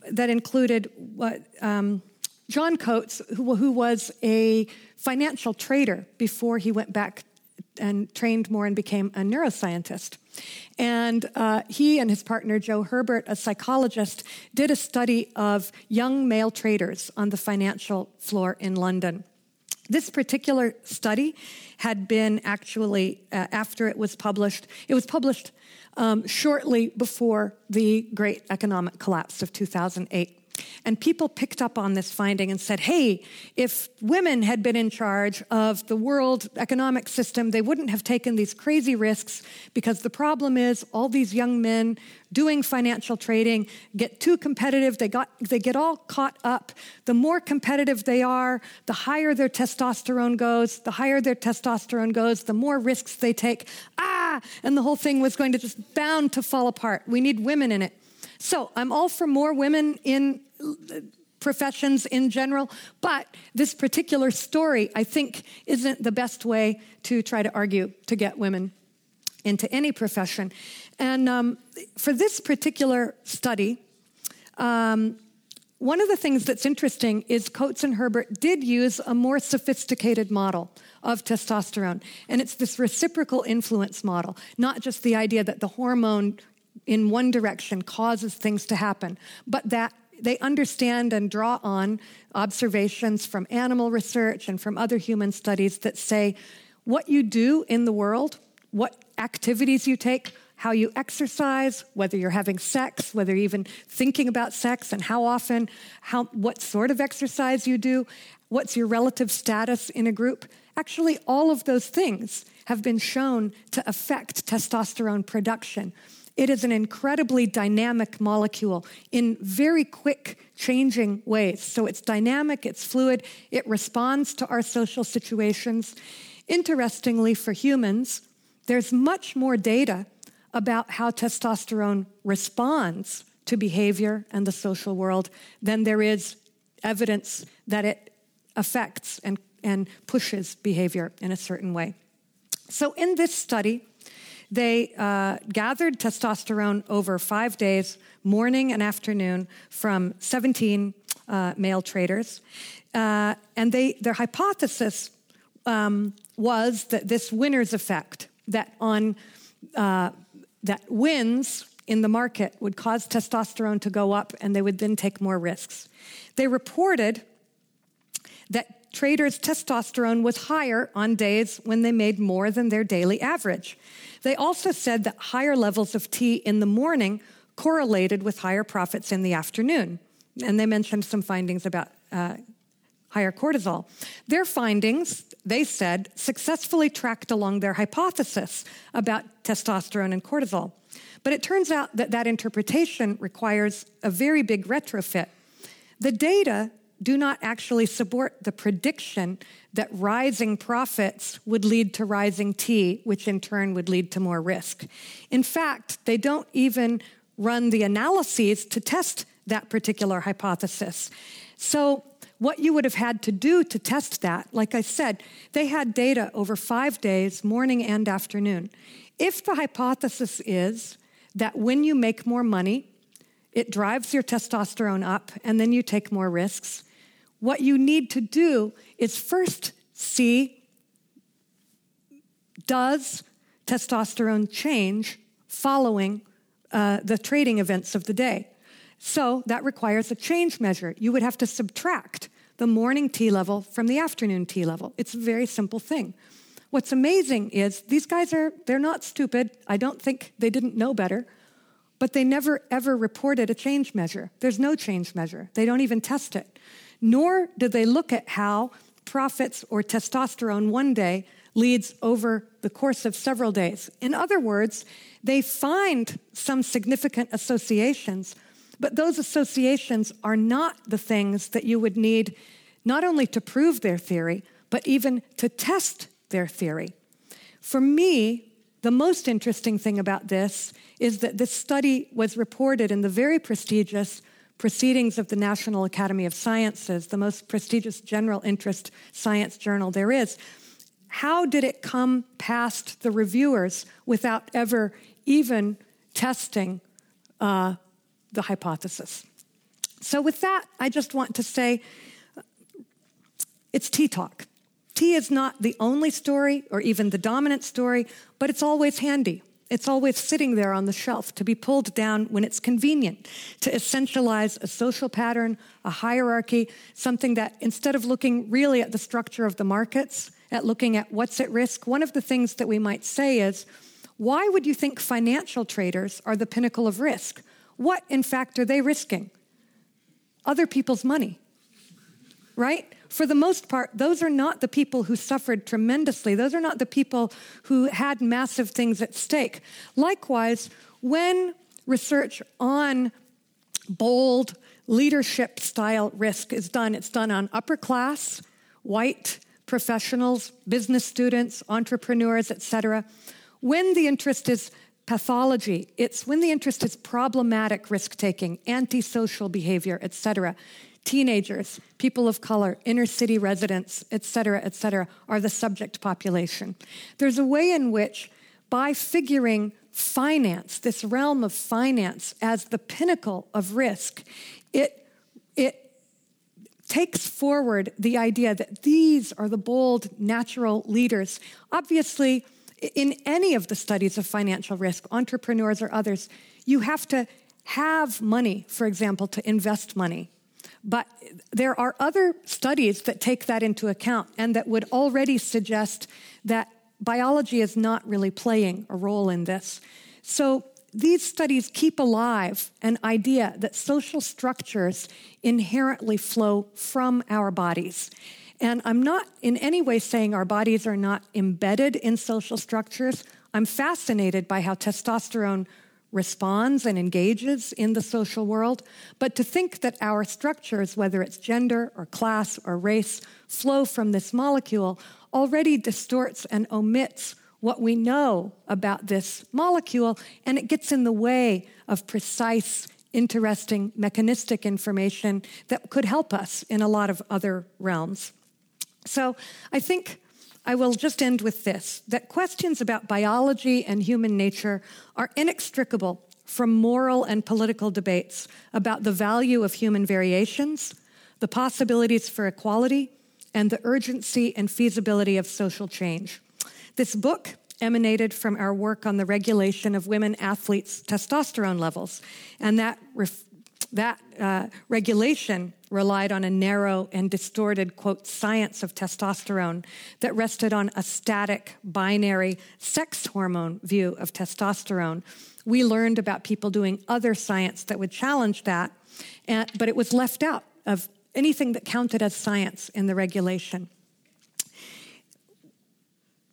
that included what. Um, John Coates, who, was a financial trader before he went back and trained more and became a neuroscientist. And uh, he and his partner, Joe Herbert, a psychologist, did a study of young male traders on the financial floor in London. This particular study had been actually, uh, after it was published, it was published um, shortly before the great economic collapse of 2008. And people picked up on this finding and said, hey, if women had been in charge of the world economic system, they wouldn't have taken these crazy risks because the problem is all these young men doing financial trading get too competitive. They, got, they get all caught up. The more competitive they are, the higher their testosterone goes. The higher their testosterone goes, the more risks they take. Ah! And the whole thing was going to just bound to fall apart. We need women in it. So I'm all for more women in professions in general, but this particular story, I think, isn't the best way to try to argue to get women into any profession. And um, for this particular study, um, one of the things that's interesting is Coates and Herbert did use a more sophisticated model of testosterone. And it's this reciprocal influence model, not just the idea that the hormone in one direction causes things to happen, but that they understand and draw on observations from animal research and from other human studies that say what you do in the world, what activities you take, how you exercise, whether you're having sex, whether you're even thinking about sex, and how often, how, what sort of exercise you do, what's your relative status in a group. Actually, all of those things have been shown to affect testosterone production. It is an incredibly dynamic molecule in very quick changing ways. So it's dynamic, it's fluid, it responds to our social situations. Interestingly, for humans, there's much more data about how testosterone responds to behavior and the social world than there is evidence that it affects and, and pushes behavior in a certain way. So, in this study, they uh, gathered testosterone over five days, morning and afternoon, from 17 uh, male traders. Uh, and they, their hypothesis um, was that this winner's effect, that on uh, that wins in the market would cause testosterone to go up and they would then take more risks. They reported that traders' testosterone was higher on days when they made more than their daily average. They also said that higher levels of T in the morning correlated with higher profits in the afternoon. And they mentioned some findings about uh, higher cortisol. Their findings, they said, successfully tracked along their hypothesis about testosterone and cortisol. But it turns out that that interpretation requires a very big retrofit. The data do not actually support the prediction that rising profits would lead to rising T, which in turn would lead to more risk. In fact, they don't even run the analyses to test that particular hypothesis. So, what you would have had to do to test that, like I said, they had data over five days, morning and afternoon. If the hypothesis is that when you make more money, it drives your testosterone up and then you take more risks, what you need to do is first see does testosterone change following uh, the trading events of the day? So that requires a change measure. You would have to subtract the morning T level from the afternoon T level. It's a very simple thing. What's amazing is these guys are, they're not stupid. I don't think they didn't know better, but they never ever reported a change measure. There's no change measure. They don't even test it nor do they look at how profits or testosterone one day leads over the course of several days. In other words, they find some significant associations, but those associations are not the things that you would need not only to prove their theory, but even to test their theory. For me, the most interesting thing about this is that this study was reported in the very prestigious Proceedings of the National Academy of Sciences, the most prestigious general interest science journal there is. How did it come past the reviewers without ever even testing uh, the hypothesis? So, with that, I just want to say it's T talk. T is not the only story or even the dominant story, but it's always handy. It's always sitting there on the shelf to be pulled down when it's convenient, to essentialize a social pattern, a hierarchy, something that instead of looking really at the structure of the markets, at looking at what's at risk, one of the things that we might say is why would you think financial traders are the pinnacle of risk? What, in fact, are they risking? Other people's money, right? for the most part, those are not the people who suffered tremendously. Those are not the people who had massive things at stake. Likewise, when research on bold leadership style risk is done, it's done on upper class, white professionals, business students, entrepreneurs, etc. When the interest is pathology, it's when the interest is problematic risk taking, antisocial behavior, etc teenagers, people of color, inner city residents, et cetera, et cetera, are the subject population. There's a way in which, by figuring finance, this realm of finance, as the pinnacle of risk, it, it takes forward the idea that these are the bold natural leaders. Obviously, in any of the studies of financial risk, entrepreneurs or others, you have to have money, for example, to invest money. But there are other studies that take that into account and that would already suggest that biology is not really playing a role in this. So these studies keep alive an idea that social structures inherently flow from our bodies. And I'm not in any way saying our bodies are not embedded in social structures. I'm fascinated by how testosterone responds and engages in the social world, but to think that our structures, whether it's gender or class or race, flow from this molecule already distorts and omits what we know about this molecule, and it gets in the way of precise interesting mechanistic information that could help us in a lot of other realms. So I think I will just end with this that questions about biology and human nature are inextricable from moral and political debates about the value of human variations, the possibilities for equality, and the urgency and feasibility of social change. This book emanated from our work on the regulation of women athletes' testosterone levels, and that, ref- that uh, regulation relied on a narrow and distorted, quote, science of testosterone that rested on a static, binary sex hormone view of testosterone. We learned about people doing other science that would challenge that, and, but it was left out of anything that counted as science in the regulation.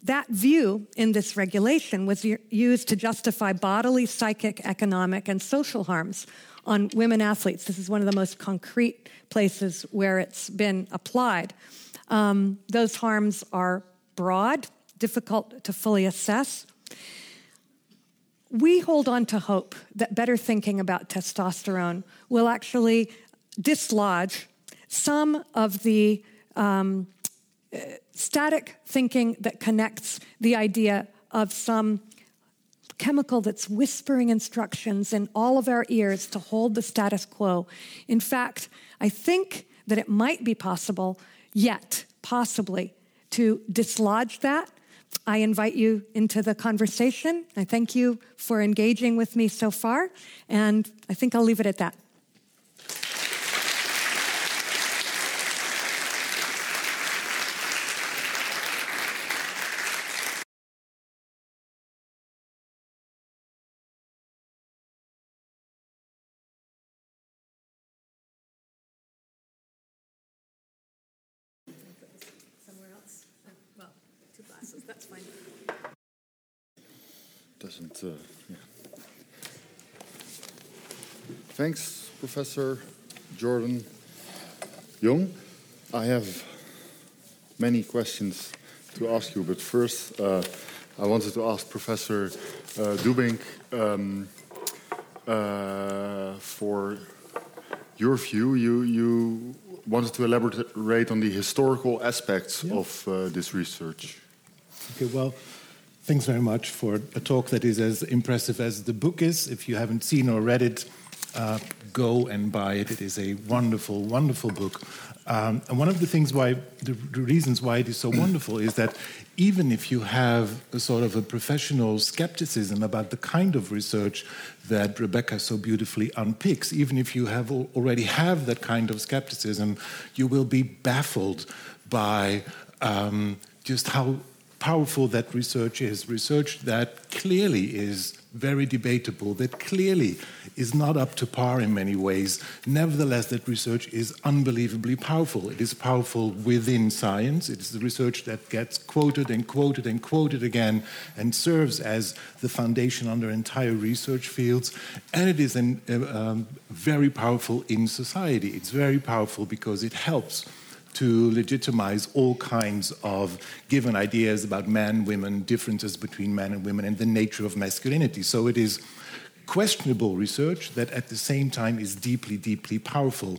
That view in this regulation was used to justify bodily, psychic, economic, and social harms on women athletes. This is one of the most concrete places where it's been applied. Um, those harms are broad, difficult to fully assess. We hold on to hope that better thinking about testosterone will actually dislodge some of the um, static thinking that connects the idea of some chemical that's whispering instructions in all of our ears to hold the status quo. In fact, I think that it might be possible, yet, possibly, to dislodge that. I invite you into the conversation. I thank you for engaging with me so far, and I think I'll leave it at that.
doesn't. Uh, yeah. Thanks, Professor Jordan Young. I have many questions to ask you, but first, uh, I wanted to ask Professor uh, Dudink um, uh, for your view. You, you wanted to elaborate on the historical aspects yeah. of uh, this research.
Okay, well, Thanks very much for a talk that is as impressive as the book is. If you haven't seen or read it, uh, go and buy it. It is a wonderful, wonderful book. Um, and one of the things why, the, reasons why it is so wonderful is that even if you have a sort of a professional skepticism about the kind of research that Rebecca so beautifully unpicks, even if you have already have that kind of skepticism, you will be baffled by um, just how powerful that research is. Research that clearly is very debatable, that clearly is not up to par in many ways. Nevertheless, that research is unbelievably powerful. It is powerful within science. It is the research that gets quoted and quoted and quoted again and serves as the foundation under entire research fields. And it is an, uh, um, very powerful in society. It's very powerful because it helps to legitimize all kinds of given ideas about men, women, differences between men and women, and the nature of masculinity. So it is questionable research that at the same time is deeply, deeply powerful.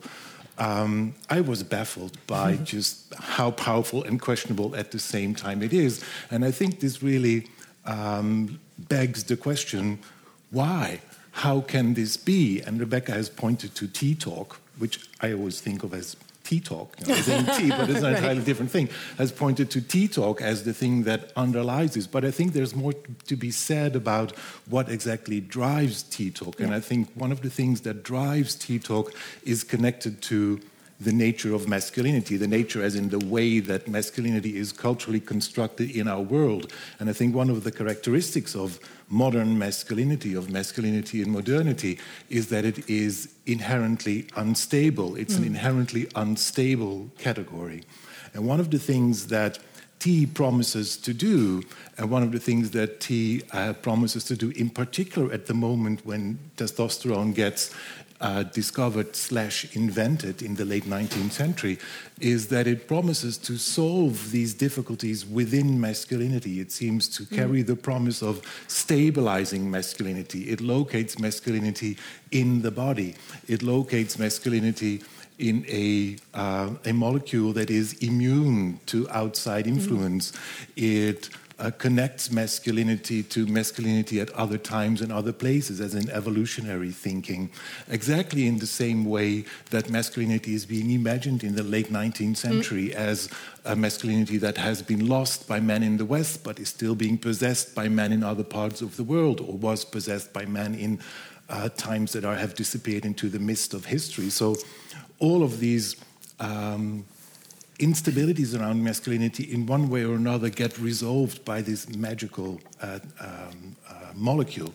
Um, I was baffled by just how powerful and questionable at the same time it is. And I think this really um, begs the question why? How can this be? And Rebecca has pointed to T Talk, which I always think of as tea talk, you know, tea, but it's an right. entirely different thing, has pointed to T talk as the thing that underlies this. But I think there's more to be said about what exactly drives T talk. Yeah. And I think one of the things that drives T talk is connected to the nature of masculinity, the nature as in the way that masculinity is culturally constructed in our world. And I think one of the characteristics of modern masculinity, of masculinity in modernity, is that it is inherently unstable. It's mm. an inherently unstable category. And one of the things that T promises to do, and one of the things that T uh, promises to do, in particular at the moment when testosterone gets uh, discovered slash invented in the late 19th century is that it promises to solve these difficulties within masculinity. It seems to mm. carry mm. the promise of stabilizing masculinity. It locates masculinity in the body. It locates masculinity in a, uh, a molecule that is immune to outside mm. influence. Mm. It uh, connects masculinity to masculinity at other times and other places, as in evolutionary thinking, exactly in the same way that masculinity is being imagined in the late 19th century mm. as a masculinity that has been lost by men in the West, but is still being possessed by men in other parts of the world, or was possessed by men in uh, times that are, have disappeared into the mist of history. So, all of these. Um, instabilities around masculinity in one way or another get resolved by this magical uh, um, uh, molecule.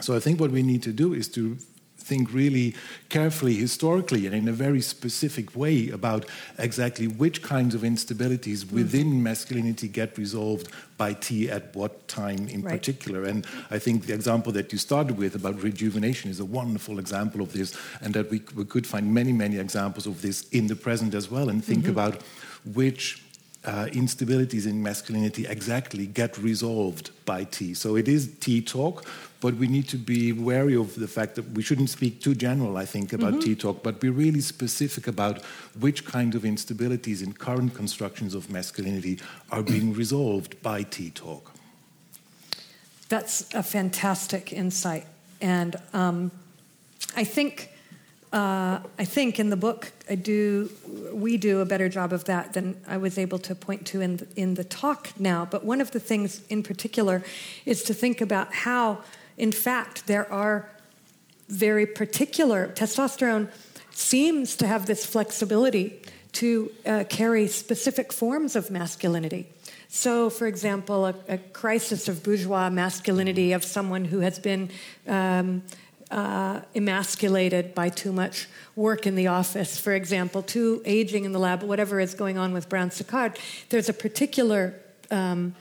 So I think what we need to do is to think really carefully, historically, and in a very specific way about exactly which kinds of instabilities mm. within masculinity get resolved by T at what time in right. particular. And I think the example that you started with about rejuvenation is a wonderful example of this, and that we, we could find many, many examples of this in the present as well, and think mm-hmm. about which uh, instabilities in masculinity exactly get resolved by T. So it is T talk, but we need to be wary of the fact that we shouldn't speak too general, I think, about mm-hmm. T talk, but be really specific about which kind of instabilities in current constructions of masculinity are being resolved by T talk.
That's a fantastic insight. And um, I think uh, I think in the book, I do, we do a better job of that than I was able to point to in the, in the talk now. But one of the things in particular is to think about how, in fact, there are very particular, testosterone seems to have this flexibility to uh, carry specific forms of masculinity. So, for example, a, a, crisis of bourgeois masculinity of someone who has been um, uh, emasculated by too much work in the office, for example, too aging in the lab, whatever is going on with Brown Séquard, there's a particular um,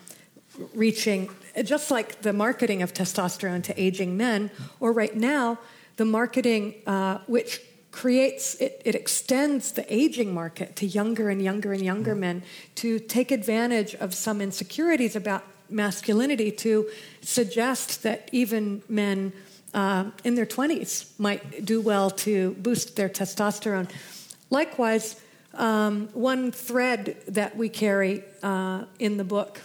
reaching, just like the marketing of testosterone to aging men, or right now, the marketing uh, which creates it, it, extends the aging market to younger and younger and younger men to take advantage of some insecurities about masculinity to suggest that even men uh, in their 20s might do well to boost their testosterone. Likewise, um, one thread that we carry uh, in the book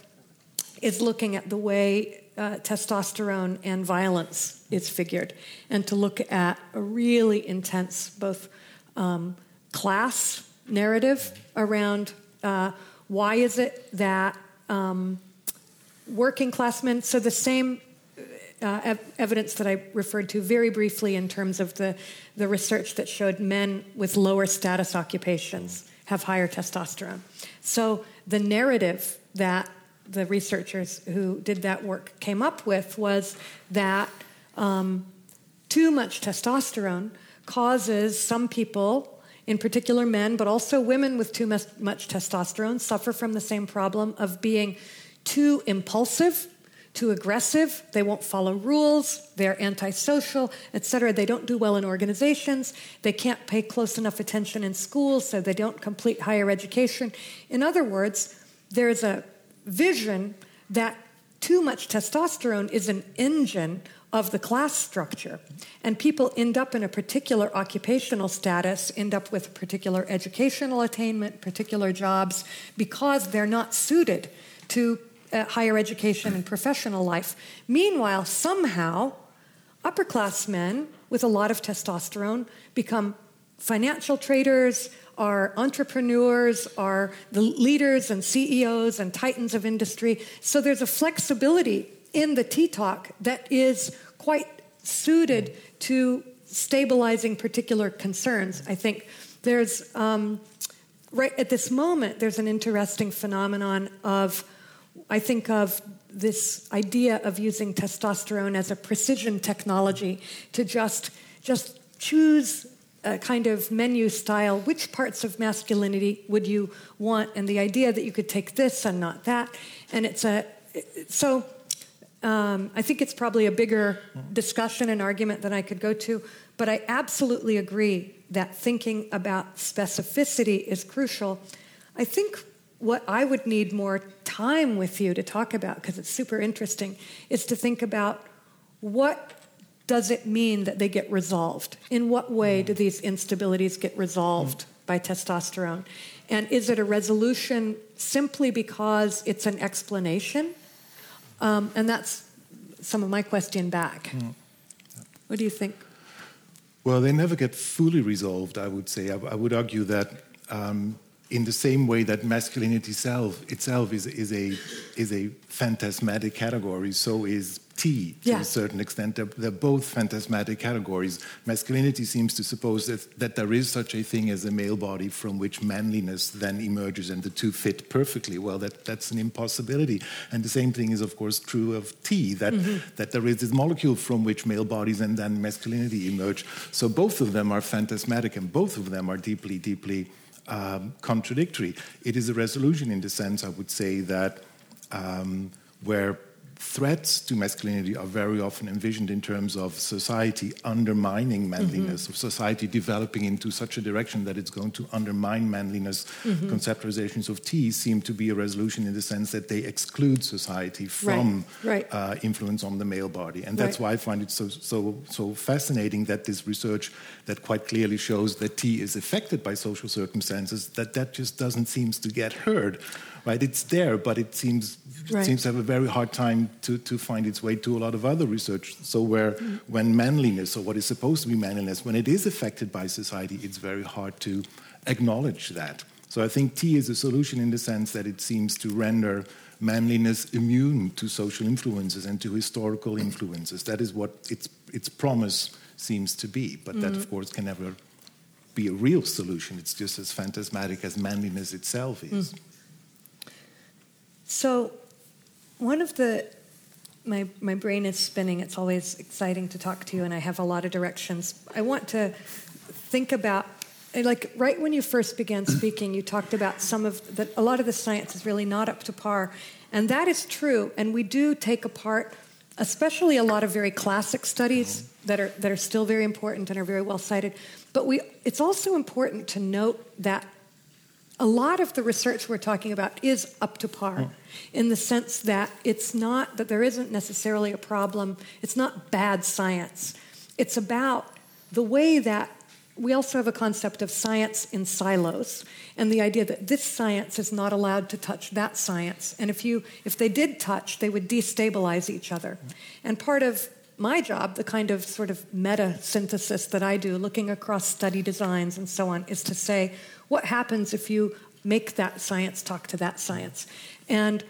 is looking at the way uh, testosterone and violence is figured, and to look at a really intense both um, class narrative around uh, why is it that um, working class men, so the same uh, ev- evidence that I referred to very briefly in terms of the, the research that showed men with lower status occupations have higher testosterone. So the narrative that the researchers who did that work came up with was that um, too much testosterone causes some people, in particular men, but also women with too much testosterone, suffer from the same problem of being too impulsive too aggressive, they won't follow rules, they're antisocial, etc. They don't do well in organizations, they can't pay close enough attention in school, so they don't complete higher education. In other words, there's a vision that too much testosterone is an engine of the class structure. And people end up in a particular occupational status, end up with particular educational attainment, particular jobs, because they're not suited to uh, higher education and professional life. Meanwhile, somehow, upper class men with a lot of testosterone become financial traders, are entrepreneurs, are the leaders and CEOs and titans of industry. So there's a flexibility in the T Talk that is quite suited to stabilizing particular concerns. I think there's, um, right at this moment, there's an interesting phenomenon of I think of this idea of using testosterone as a precision technology to just, just choose a kind of menu style which parts of masculinity would you want and the idea that you could take this and not that and it's a so Um, I think it's probably a bigger discussion and argument than I could go to, but I absolutely agree that thinking about specificity is crucial. I think what I would need more time with you to talk about, because it's super interesting, is to think about what does it mean that they get resolved? In what way do these instabilities get resolved by testosterone? And is it a resolution simply because it's an explanation? Um, and that's some of my question back. What do you think?
Well, they never get fully resolved, I would say. I, I would argue that um, in the same way that masculinity self, itself is, is, a, is a phantasmatic category, so is T to
Yeah.
a certain extent. They're, they're both phantasmatic categories. Masculinity seems to suppose that, that there is such a thing as a male body from which manliness then emerges and the two fit perfectly. Well, that, that's an impossibility. And the same thing is, of course, true of T, that, mm-hmm. that there is this molecule from which male bodies and then masculinity emerge. So both of them are phantasmatic and both of them are deeply, deeply um, contradictory. It is a resolution in the sense, I would say, that um, where threats to masculinity are very often envisioned in terms of society undermining manliness, of society developing into such a direction that it's going to undermine manliness. Conceptualizations of T seem to be a resolution in the sense that they exclude society from
right.
Uh, influence on the male body, and that's
Right.
why I find it so so so fascinating that this research that quite clearly shows that T is affected by social circumstances that that just doesn't seems to get heard, right? It's there, but it seems
Right.
seems to have a very hard time to, to find its way to a lot of other research. So where mm-hmm. when manliness or what is supposed to be manliness, when it is affected by society, it's very hard to acknowledge that. So I think T is a solution in the sense that it seems to render manliness immune to social influences and to historical influences. That is what its its promise seems to be. But that mm-hmm. of course can never be a real solution. It's just as phantasmatic as manliness itself is. Mm.
So, one of the my my brain is spinning. It's always exciting to talk to you, and I have a lot of directions. I want to think about like right when you first began speaking, you talked about some of that. A lot of the science is really not up to par, and that is true. And we do take apart, especially a lot of very classic studies mm-hmm. that are that are still very important and are very well cited. But we, it's also important to note that a lot of the research we're talking about is up to par mm. in the sense that it's not that there isn't necessarily a problem. It's not bad science. It's about the way that we also have a concept of science in silos and the idea that this science is not allowed to touch that science. And if you if they did touch they would destabilize each other. Mm. And part of my job the kind of sort of meta synthesis that i do looking across study designs and so on is to say what happens if you make that science talk to that science? And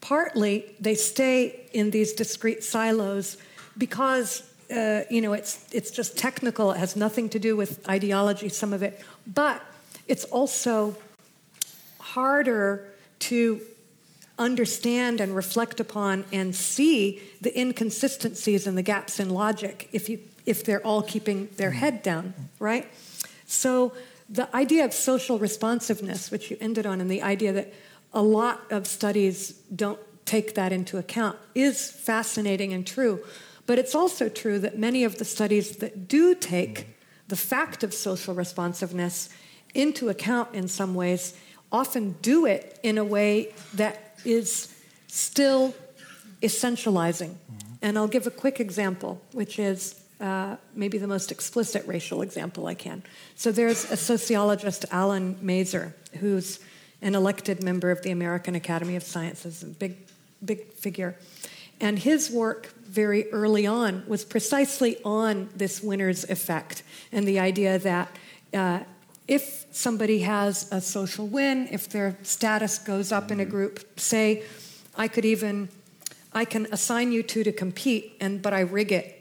partly they stay in these discrete silos because uh, you know it's it's just technical. It has nothing to do with ideology some of it. But it's also harder to understand and reflect upon and see the inconsistencies and the gaps in logic if you if they're all keeping their head down right? So the idea of social responsiveness which you ended on and the idea that a lot of studies don't take that into account is fascinating and true but it's also true that many of the studies that do take the fact of social responsiveness into account in some ways often do it in a way that is still essentializing. Mm-hmm. And I'll give a quick example, which is uh, maybe the most explicit racial example I can. So there's a sociologist, Allan Mazur, who's an elected member of the American Academy of Sciences, a big, big figure. And his work very early on was precisely on this winner's effect and the idea that uh, if somebody has a social win, if their status goes up in a group, say, I could even, I can assign you two to compete, and but I rig it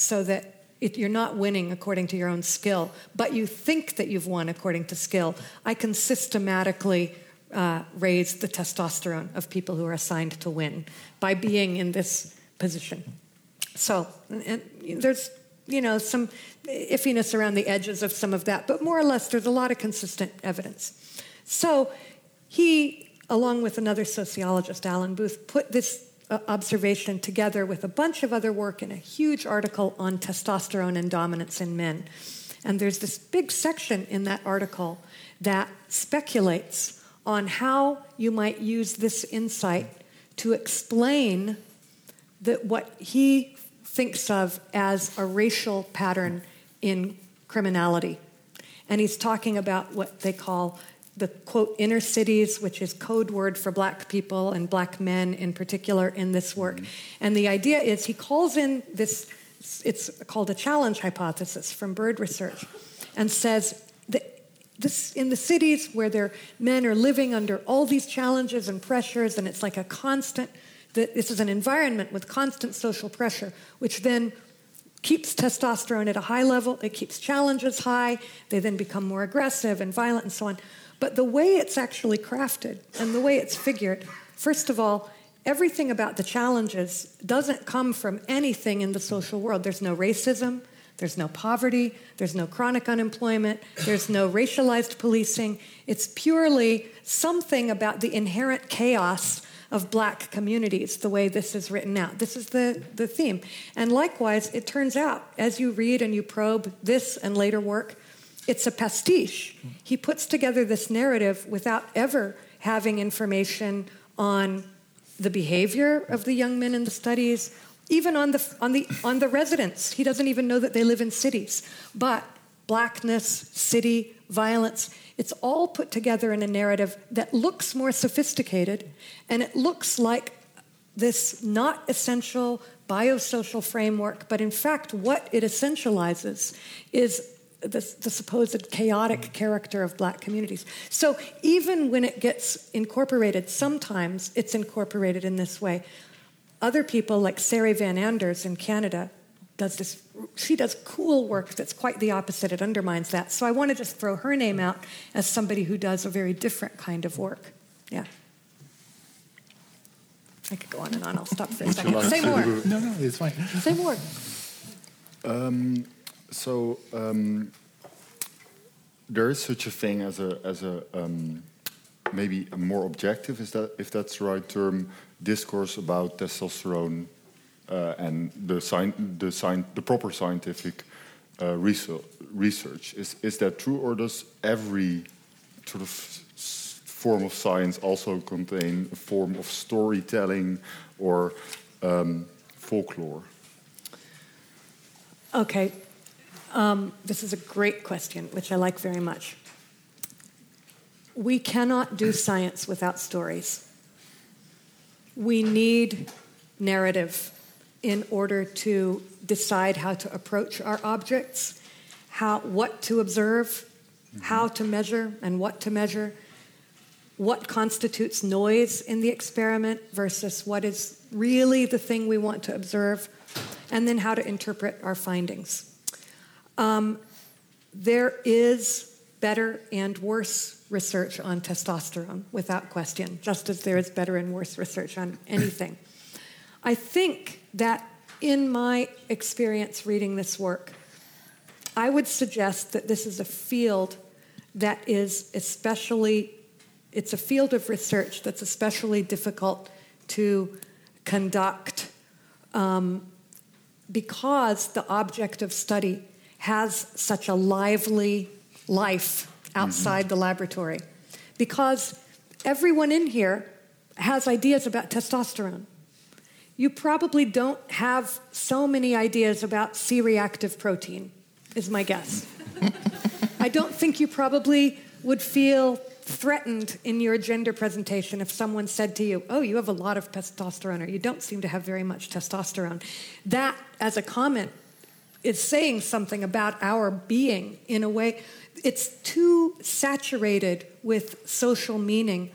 so that it, you're not winning according to your own skill, but you think that you've won according to skill. I can systematically uh, raise the testosterone of people who are assigned to win by being in this position. So there's you know some iffiness around the edges of some of that, but more or less there's a lot of consistent evidence. So he, along with another sociologist, Alan Booth, put this Uh, observation together with a bunch of other work in a huge article on testosterone and dominance in men. And there's this big section in that article that speculates on how you might use this insight to explain that what he thinks of as a racial pattern in criminality. And he's talking about what they call the quote inner cities, which is code word for black people and black men in particular in this work. Mm-hmm. And the idea is he calls in this, it's called a challenge hypothesis from Bird Research, and says that this, in the cities where their men are living under all these challenges and pressures, and it's like a constant, this is an environment with constant social pressure, which then keeps testosterone at a high level, it keeps challenges high, they then become more aggressive and violent and so on. But the way it's actually crafted and the way it's figured, first of all, everything about the challenges doesn't come from anything in the social world. There's no racism, there's no poverty, there's no chronic unemployment, there's no racialized policing. It's purely something about the inherent chaos of black communities, the way this is written out. This is the, the theme. And likewise, it turns out, as you read and you probe this and later work, it's a pastiche. He puts together this narrative without ever having information on the behavior of the young men in the studies, even on the, on the, on the residents. He doesn't even know that they live in cities. But blackness, city, violence, it's all put together in a narrative that looks more sophisticated and it looks like this not essential biosocial framework, but in fact, what it essentializes is the, the, supposed chaotic character of black communities. So even when it gets incorporated, sometimes it's incorporated in this way. Other people, like Sari Van Anders in Canada, does this. She does cool work that's quite the opposite. It undermines that. So I want to just throw her name out as somebody who does a very different kind of work. Yeah. I could go on and on. I'll stop for a second. Say more.
No, no, it's fine.
Say more.
Um, so um, there is such a thing as a as a um, maybe a more objective is that if that's the right term discourse about testosterone uh, and the sci- the sci- the proper scientific uh, research, research is is that true or does every sort of form of science also contain a form of storytelling or um, folklore?
Okay, um, this is a great question, which I like very much. We cannot do science without stories. We need narrative in order to decide how to approach our objects, how, what to observe, mm-hmm. how to measure, and what to measure, what constitutes noise in the experiment versus what is really the thing we want to observe, and then how to interpret our findings. Um, there is better and worse research on testosterone, without question, just as there is better and worse research on anything. I think that in my experience reading this work, I would suggest that this is a field that is especially, it's a field of research that's especially difficult to conduct um, because the object of study has such a lively life outside mm-hmm. the laboratory because everyone in here has ideas about testosterone. You probably don't have so many ideas about C reactive protein, is my guess. I don't think you probably would feel threatened in your gender presentation if someone said to you, Oh, you have a lot of testosterone, or you don't seem to have very much testosterone. That, as a comment, is saying something about our being in a way. It's too saturated with social meaning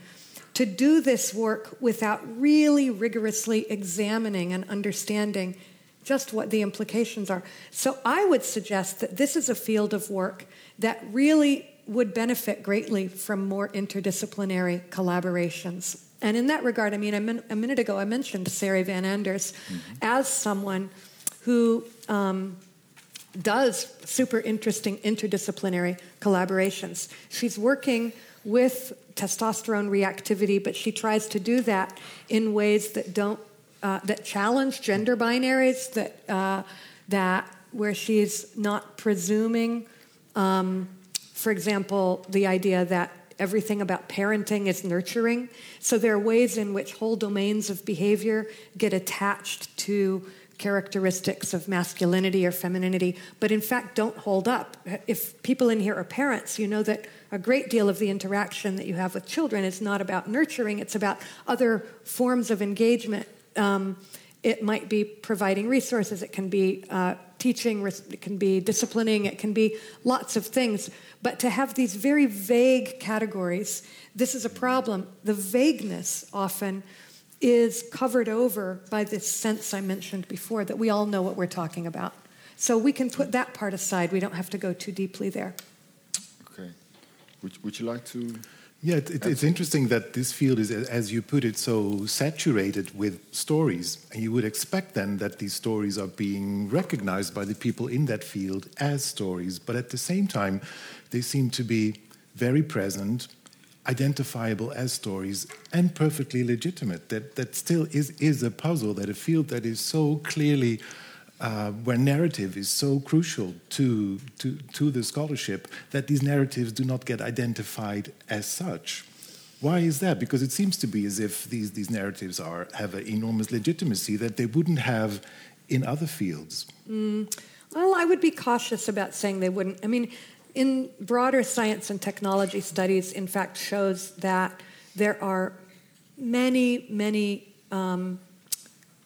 to do this work without really rigorously examining and understanding just what the implications are. So I would suggest that this is a field of work that really would benefit greatly from more interdisciplinary collaborations. And in that regard, I mean, a, minute ago I mentioned Sari Van Anders mm-hmm. as someone who um, does super interesting interdisciplinary collaborations. She's working with testosterone reactivity, but she tries to do that in ways that don't uh, that challenge gender binaries, that, uh, that where she's not presuming, um, for example, the idea that everything about parenting is nurturing. So there are ways in which whole domains of behavior get attached to characteristics of masculinity or femininity, but in fact don't hold up. If people in here are parents, you know that a great deal of the interaction that you have with children is not about nurturing, it's about other forms of engagement. Um, it might be providing resources, it can be uh, teaching, it can be disciplining, it can be lots of things. But to have these very vague categories, this is a problem. The vagueness often is covered over by this sense I mentioned before that we all know what we're talking about. So we can put that part aside. We don't have to go too deeply there.
Okay. Would, would you like to?
Yeah, it, it, it's interesting that this field is, as you put it, so saturated with stories. And you would expect then that these stories are being recognized by the people in that field as stories. But at the same time, they seem to be very present, identifiable as stories and perfectly legitimate. That, that still is, is a puzzle, that a field that is so clearly, uh, where narrative is so crucial to, to, to the scholarship, that these narratives do not get identified as such. Why is that? Because it seems to be as if these, these narratives are, have an enormous legitimacy that they wouldn't have in other fields.
Mm. Well, I would be cautious about saying they wouldn't. I mean, in broader science and technology studies, in fact, shows that there are many, many um,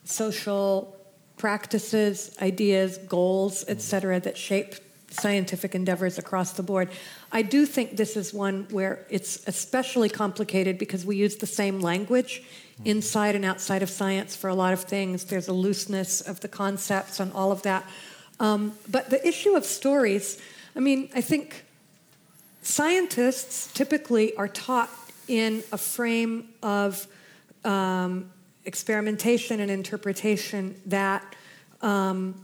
social practices, ideas, goals, etc., that shape scientific endeavors across the board. I do think this is one where it's especially complicated because we use the same language inside and outside of science for a lot of things. There's a looseness of the concepts and all of that. Um, but the issue of stories, I mean, I think scientists typically are taught in a frame of um, experimentation and interpretation that um,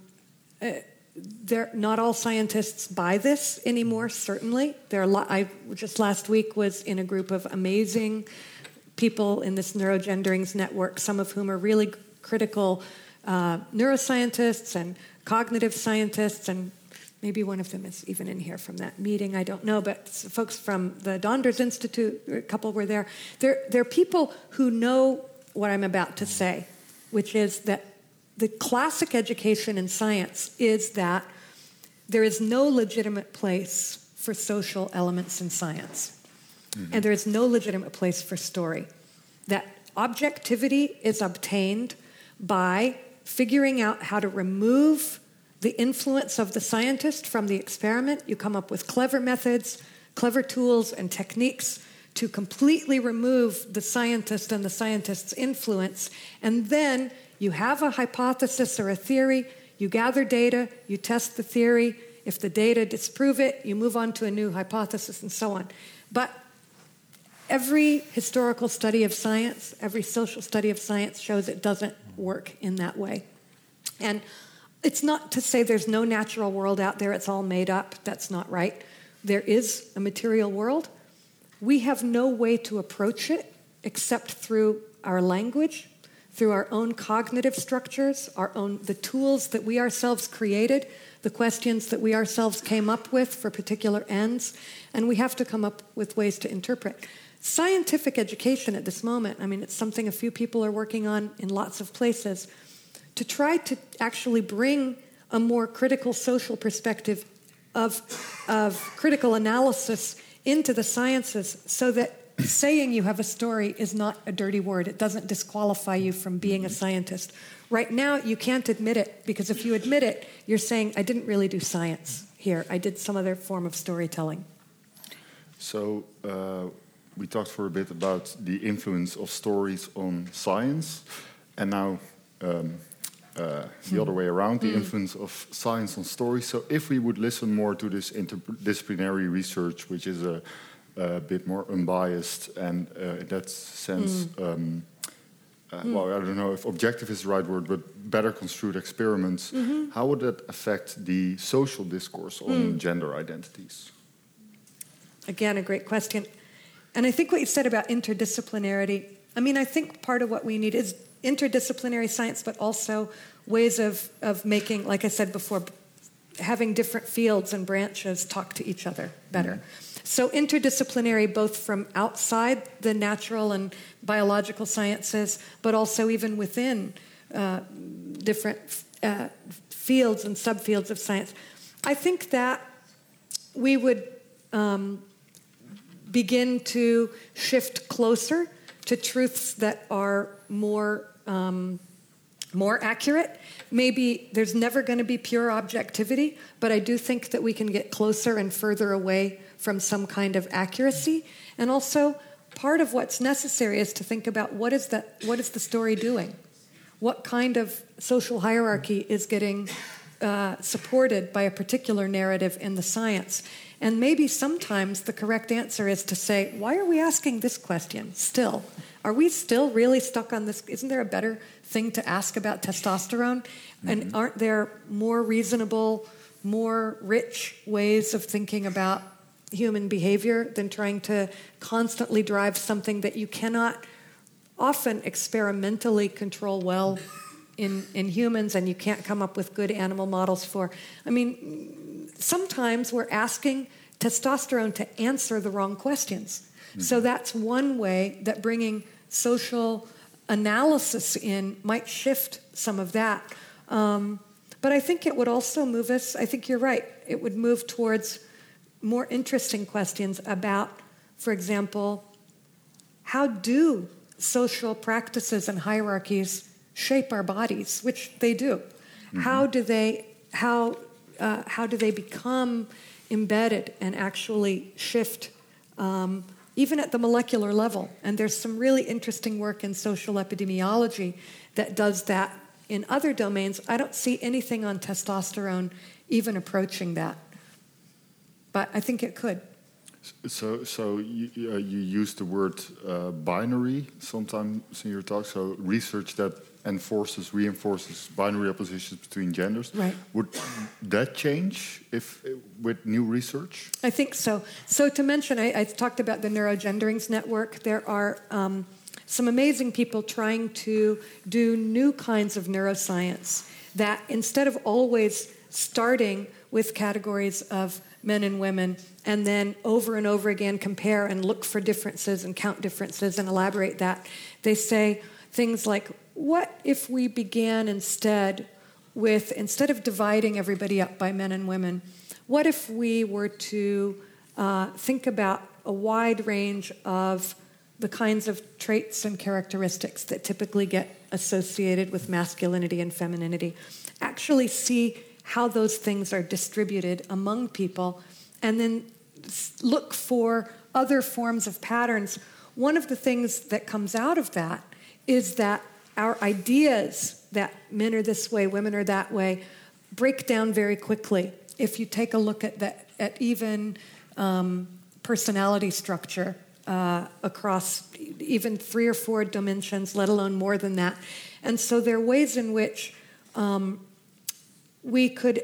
uh, not all scientists buy this anymore. Certainly, there are. Lo- I just last week was in a group of amazing people in this neurogenderings network, some of whom are really critical uh, neuroscientists and cognitive scientists and Maybe one of them is even in here from that meeting. I don't know, but folks from the Donders Institute, a couple were there. They're, they're people who know what I'm about to say, which is that the classic education in science is that there is no legitimate place for social elements in science, mm-hmm. and there is no legitimate place for story. That objectivity is obtained by figuring out how to remove the influence of the scientist from the experiment. You come up with clever methods, clever tools, and techniques to completely remove the scientist and the scientist's influence. And then you have a hypothesis or a theory, you gather data, you test the theory. If the data disprove it, you move on to a new hypothesis and so on. But every historical study of science, every social study of science shows it doesn't work in that way. And it's not to say there's no natural world out there, it's all made up. That's not right. There is a material world. We have no way to approach it except through our language, through our own cognitive structures, our own the tools that we ourselves created, the questions that we ourselves came up with for particular ends, and we have to come up with ways to interpret. Scientific education at this moment, I mean, it's something a few people are working on in lots of places to try to actually bring a more critical social perspective of, of critical analysis into the sciences so that saying you have a story is not a dirty word. It doesn't disqualify you from being a scientist. Right now, you can't admit it because if you admit it, you're saying, I didn't really do science here, I did some other form of storytelling.
So, uh, we talked for a bit about the influence of stories on science, and now um, uh, the other way around, the mm. influence of science on stories. So if we would listen more to this interdisciplinary research, which is a, a bit more unbiased and uh, in that sense, mm. um, uh, mm. well, I don't know if objective is the right word, but better construed experiments, -hmm. how would that affect the social discourse on mm. gender identities?
Again, a great question. And I think what you said about interdisciplinarity I mean, I think part of what we need is interdisciplinary science, but also ways of, of making, like I said before, having different fields and branches talk to each other better. Mm-hmm. So, interdisciplinary, both from outside the natural and biological sciences, but also even within uh, different uh, fields and subfields of science. I think that we would um, begin to shift closer to truths that are more um, more accurate. Maybe there's never going to be pure objectivity, but I do think that we can get closer and further away from some kind of accuracy. And also, part of what's necessary is to think about what is that what is the story doing? What kind of social hierarchy is getting uh, supported by a particular narrative in the science? And maybe sometimes the correct answer is to say, why are we asking this question still? Are we still really stuck on this? Isn't there a better thing to ask about testosterone? Mm-hmm. And aren't there more reasonable, more rich ways of thinking about human behavior than trying to constantly drive something that you cannot often experimentally control well in, in humans and you can't come up with good animal models for? I mean, sometimes we're asking testosterone to answer the wrong questions. Mm-hmm. So that's one way that bringing social analysis in might shift some of that. Um, but I think it would also move us, I think you're right, it would move towards more interesting questions about, for example, how do social practices and hierarchies shape our bodies, which they do? Mm-hmm. How do they how uh, how do they become embedded and actually shift um, even at the molecular level. And there's some really interesting work in social epidemiology that does that in other domains. I don't see anything on testosterone even approaching that. But I think it could.
So, so you, uh, you use the word uh, binary sometimes in your talk. So, research that enforces, reinforces binary oppositions between genders.
Right.
Would that change if with new research?
I think so. So to mention, I, I talked about the Neurogenderings Network. There are um, some amazing people trying to do new kinds of neuroscience that instead of always starting with categories of men and women and then over and over again compare and look for differences and count differences and elaborate that, they say things like what if we began instead with, instead of dividing everybody up by men and women, what if we were to uh, think about a wide range of the kinds of traits and characteristics that typically get associated with masculinity and femininity? Actually, see how those things are distributed among people, and then look for other forms of patterns. One of the things that comes out of that is that our ideas that men are this way, women are that way, break down very quickly. If you take a look at at even um, personality structure uh, across even three or four dimensions, let alone more than that, and so there are ways in which um, we could.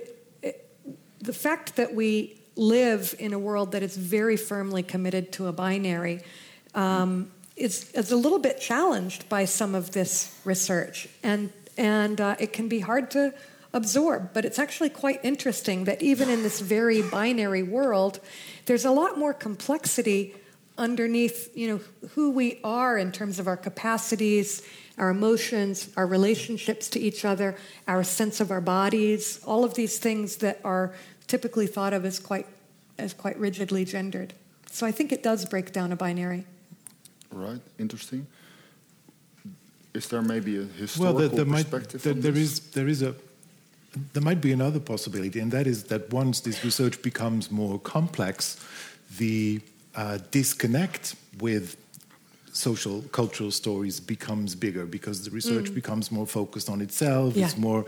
The fact that we live in a world that is very firmly committed to a binary um, is, is a little bit challenged by some of this research, and, and uh, it can be hard to absorb. But it's actually quite interesting that even in this very binary world, there's a lot more complexity underneath you know who we are in terms of our capacities our emotions our relationships to each other our sense of our bodies all of these things that are typically thought of as quite as quite rigidly gendered so i think it does break down a binary
Right, interesting. Is there maybe a historical well, there, there perspective?
Might, there, there is there is a there might be another possibility, and that is that once this research becomes more complex, the uh, disconnect with social cultural stories becomes bigger because the research mm. becomes more focused on itself yeah. it's more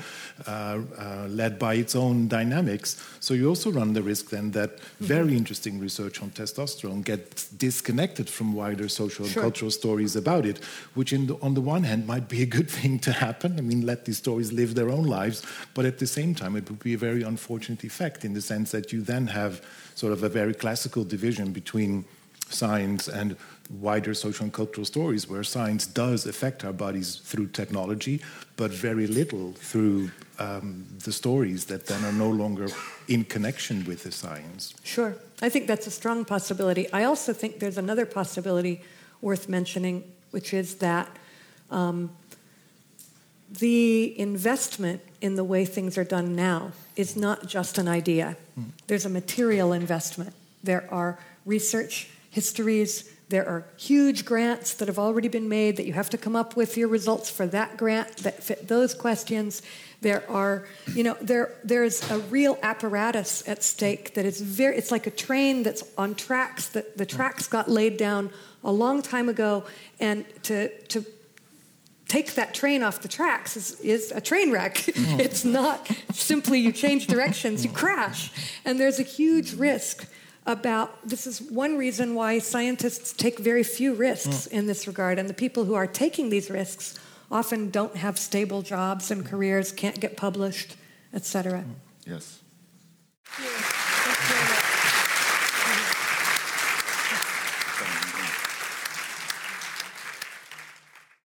uh, uh, led by its own dynamics so you also run the risk then that mm-hmm. very interesting research on testosterone gets disconnected from wider social sure. and cultural stories about it which the, on the one hand might be a good thing to happen i mean let these stories live their own lives but at the same time it would be a very unfortunate effect in the sense that you then have sort of a very classical division between science and wider social and cultural stories where science does affect our bodies through technology, but very little through um, the stories that then are no longer in connection with the science.
Sure. I think that's a strong possibility. I also think there's another possibility worth mentioning, which is that um, the investment in the way things are done now is not just an idea. Mm. There's a material investment. There are research histories, there are huge grants that have already been made that you have to come up with your results for that grant that fit those questions. There are, you know, there there's a real apparatus at stake that is very it's like a train that's on tracks that the tracks got laid down a long time ago and to to take that train off the tracks is, is a train wreck. It's not simply you change directions, you crash. And there's a huge risk about this is one reason why scientists take very few risks mm. in this regard, and the people who are taking these risks often don't have stable jobs and careers, can't get published, etc. Mm.
Yes.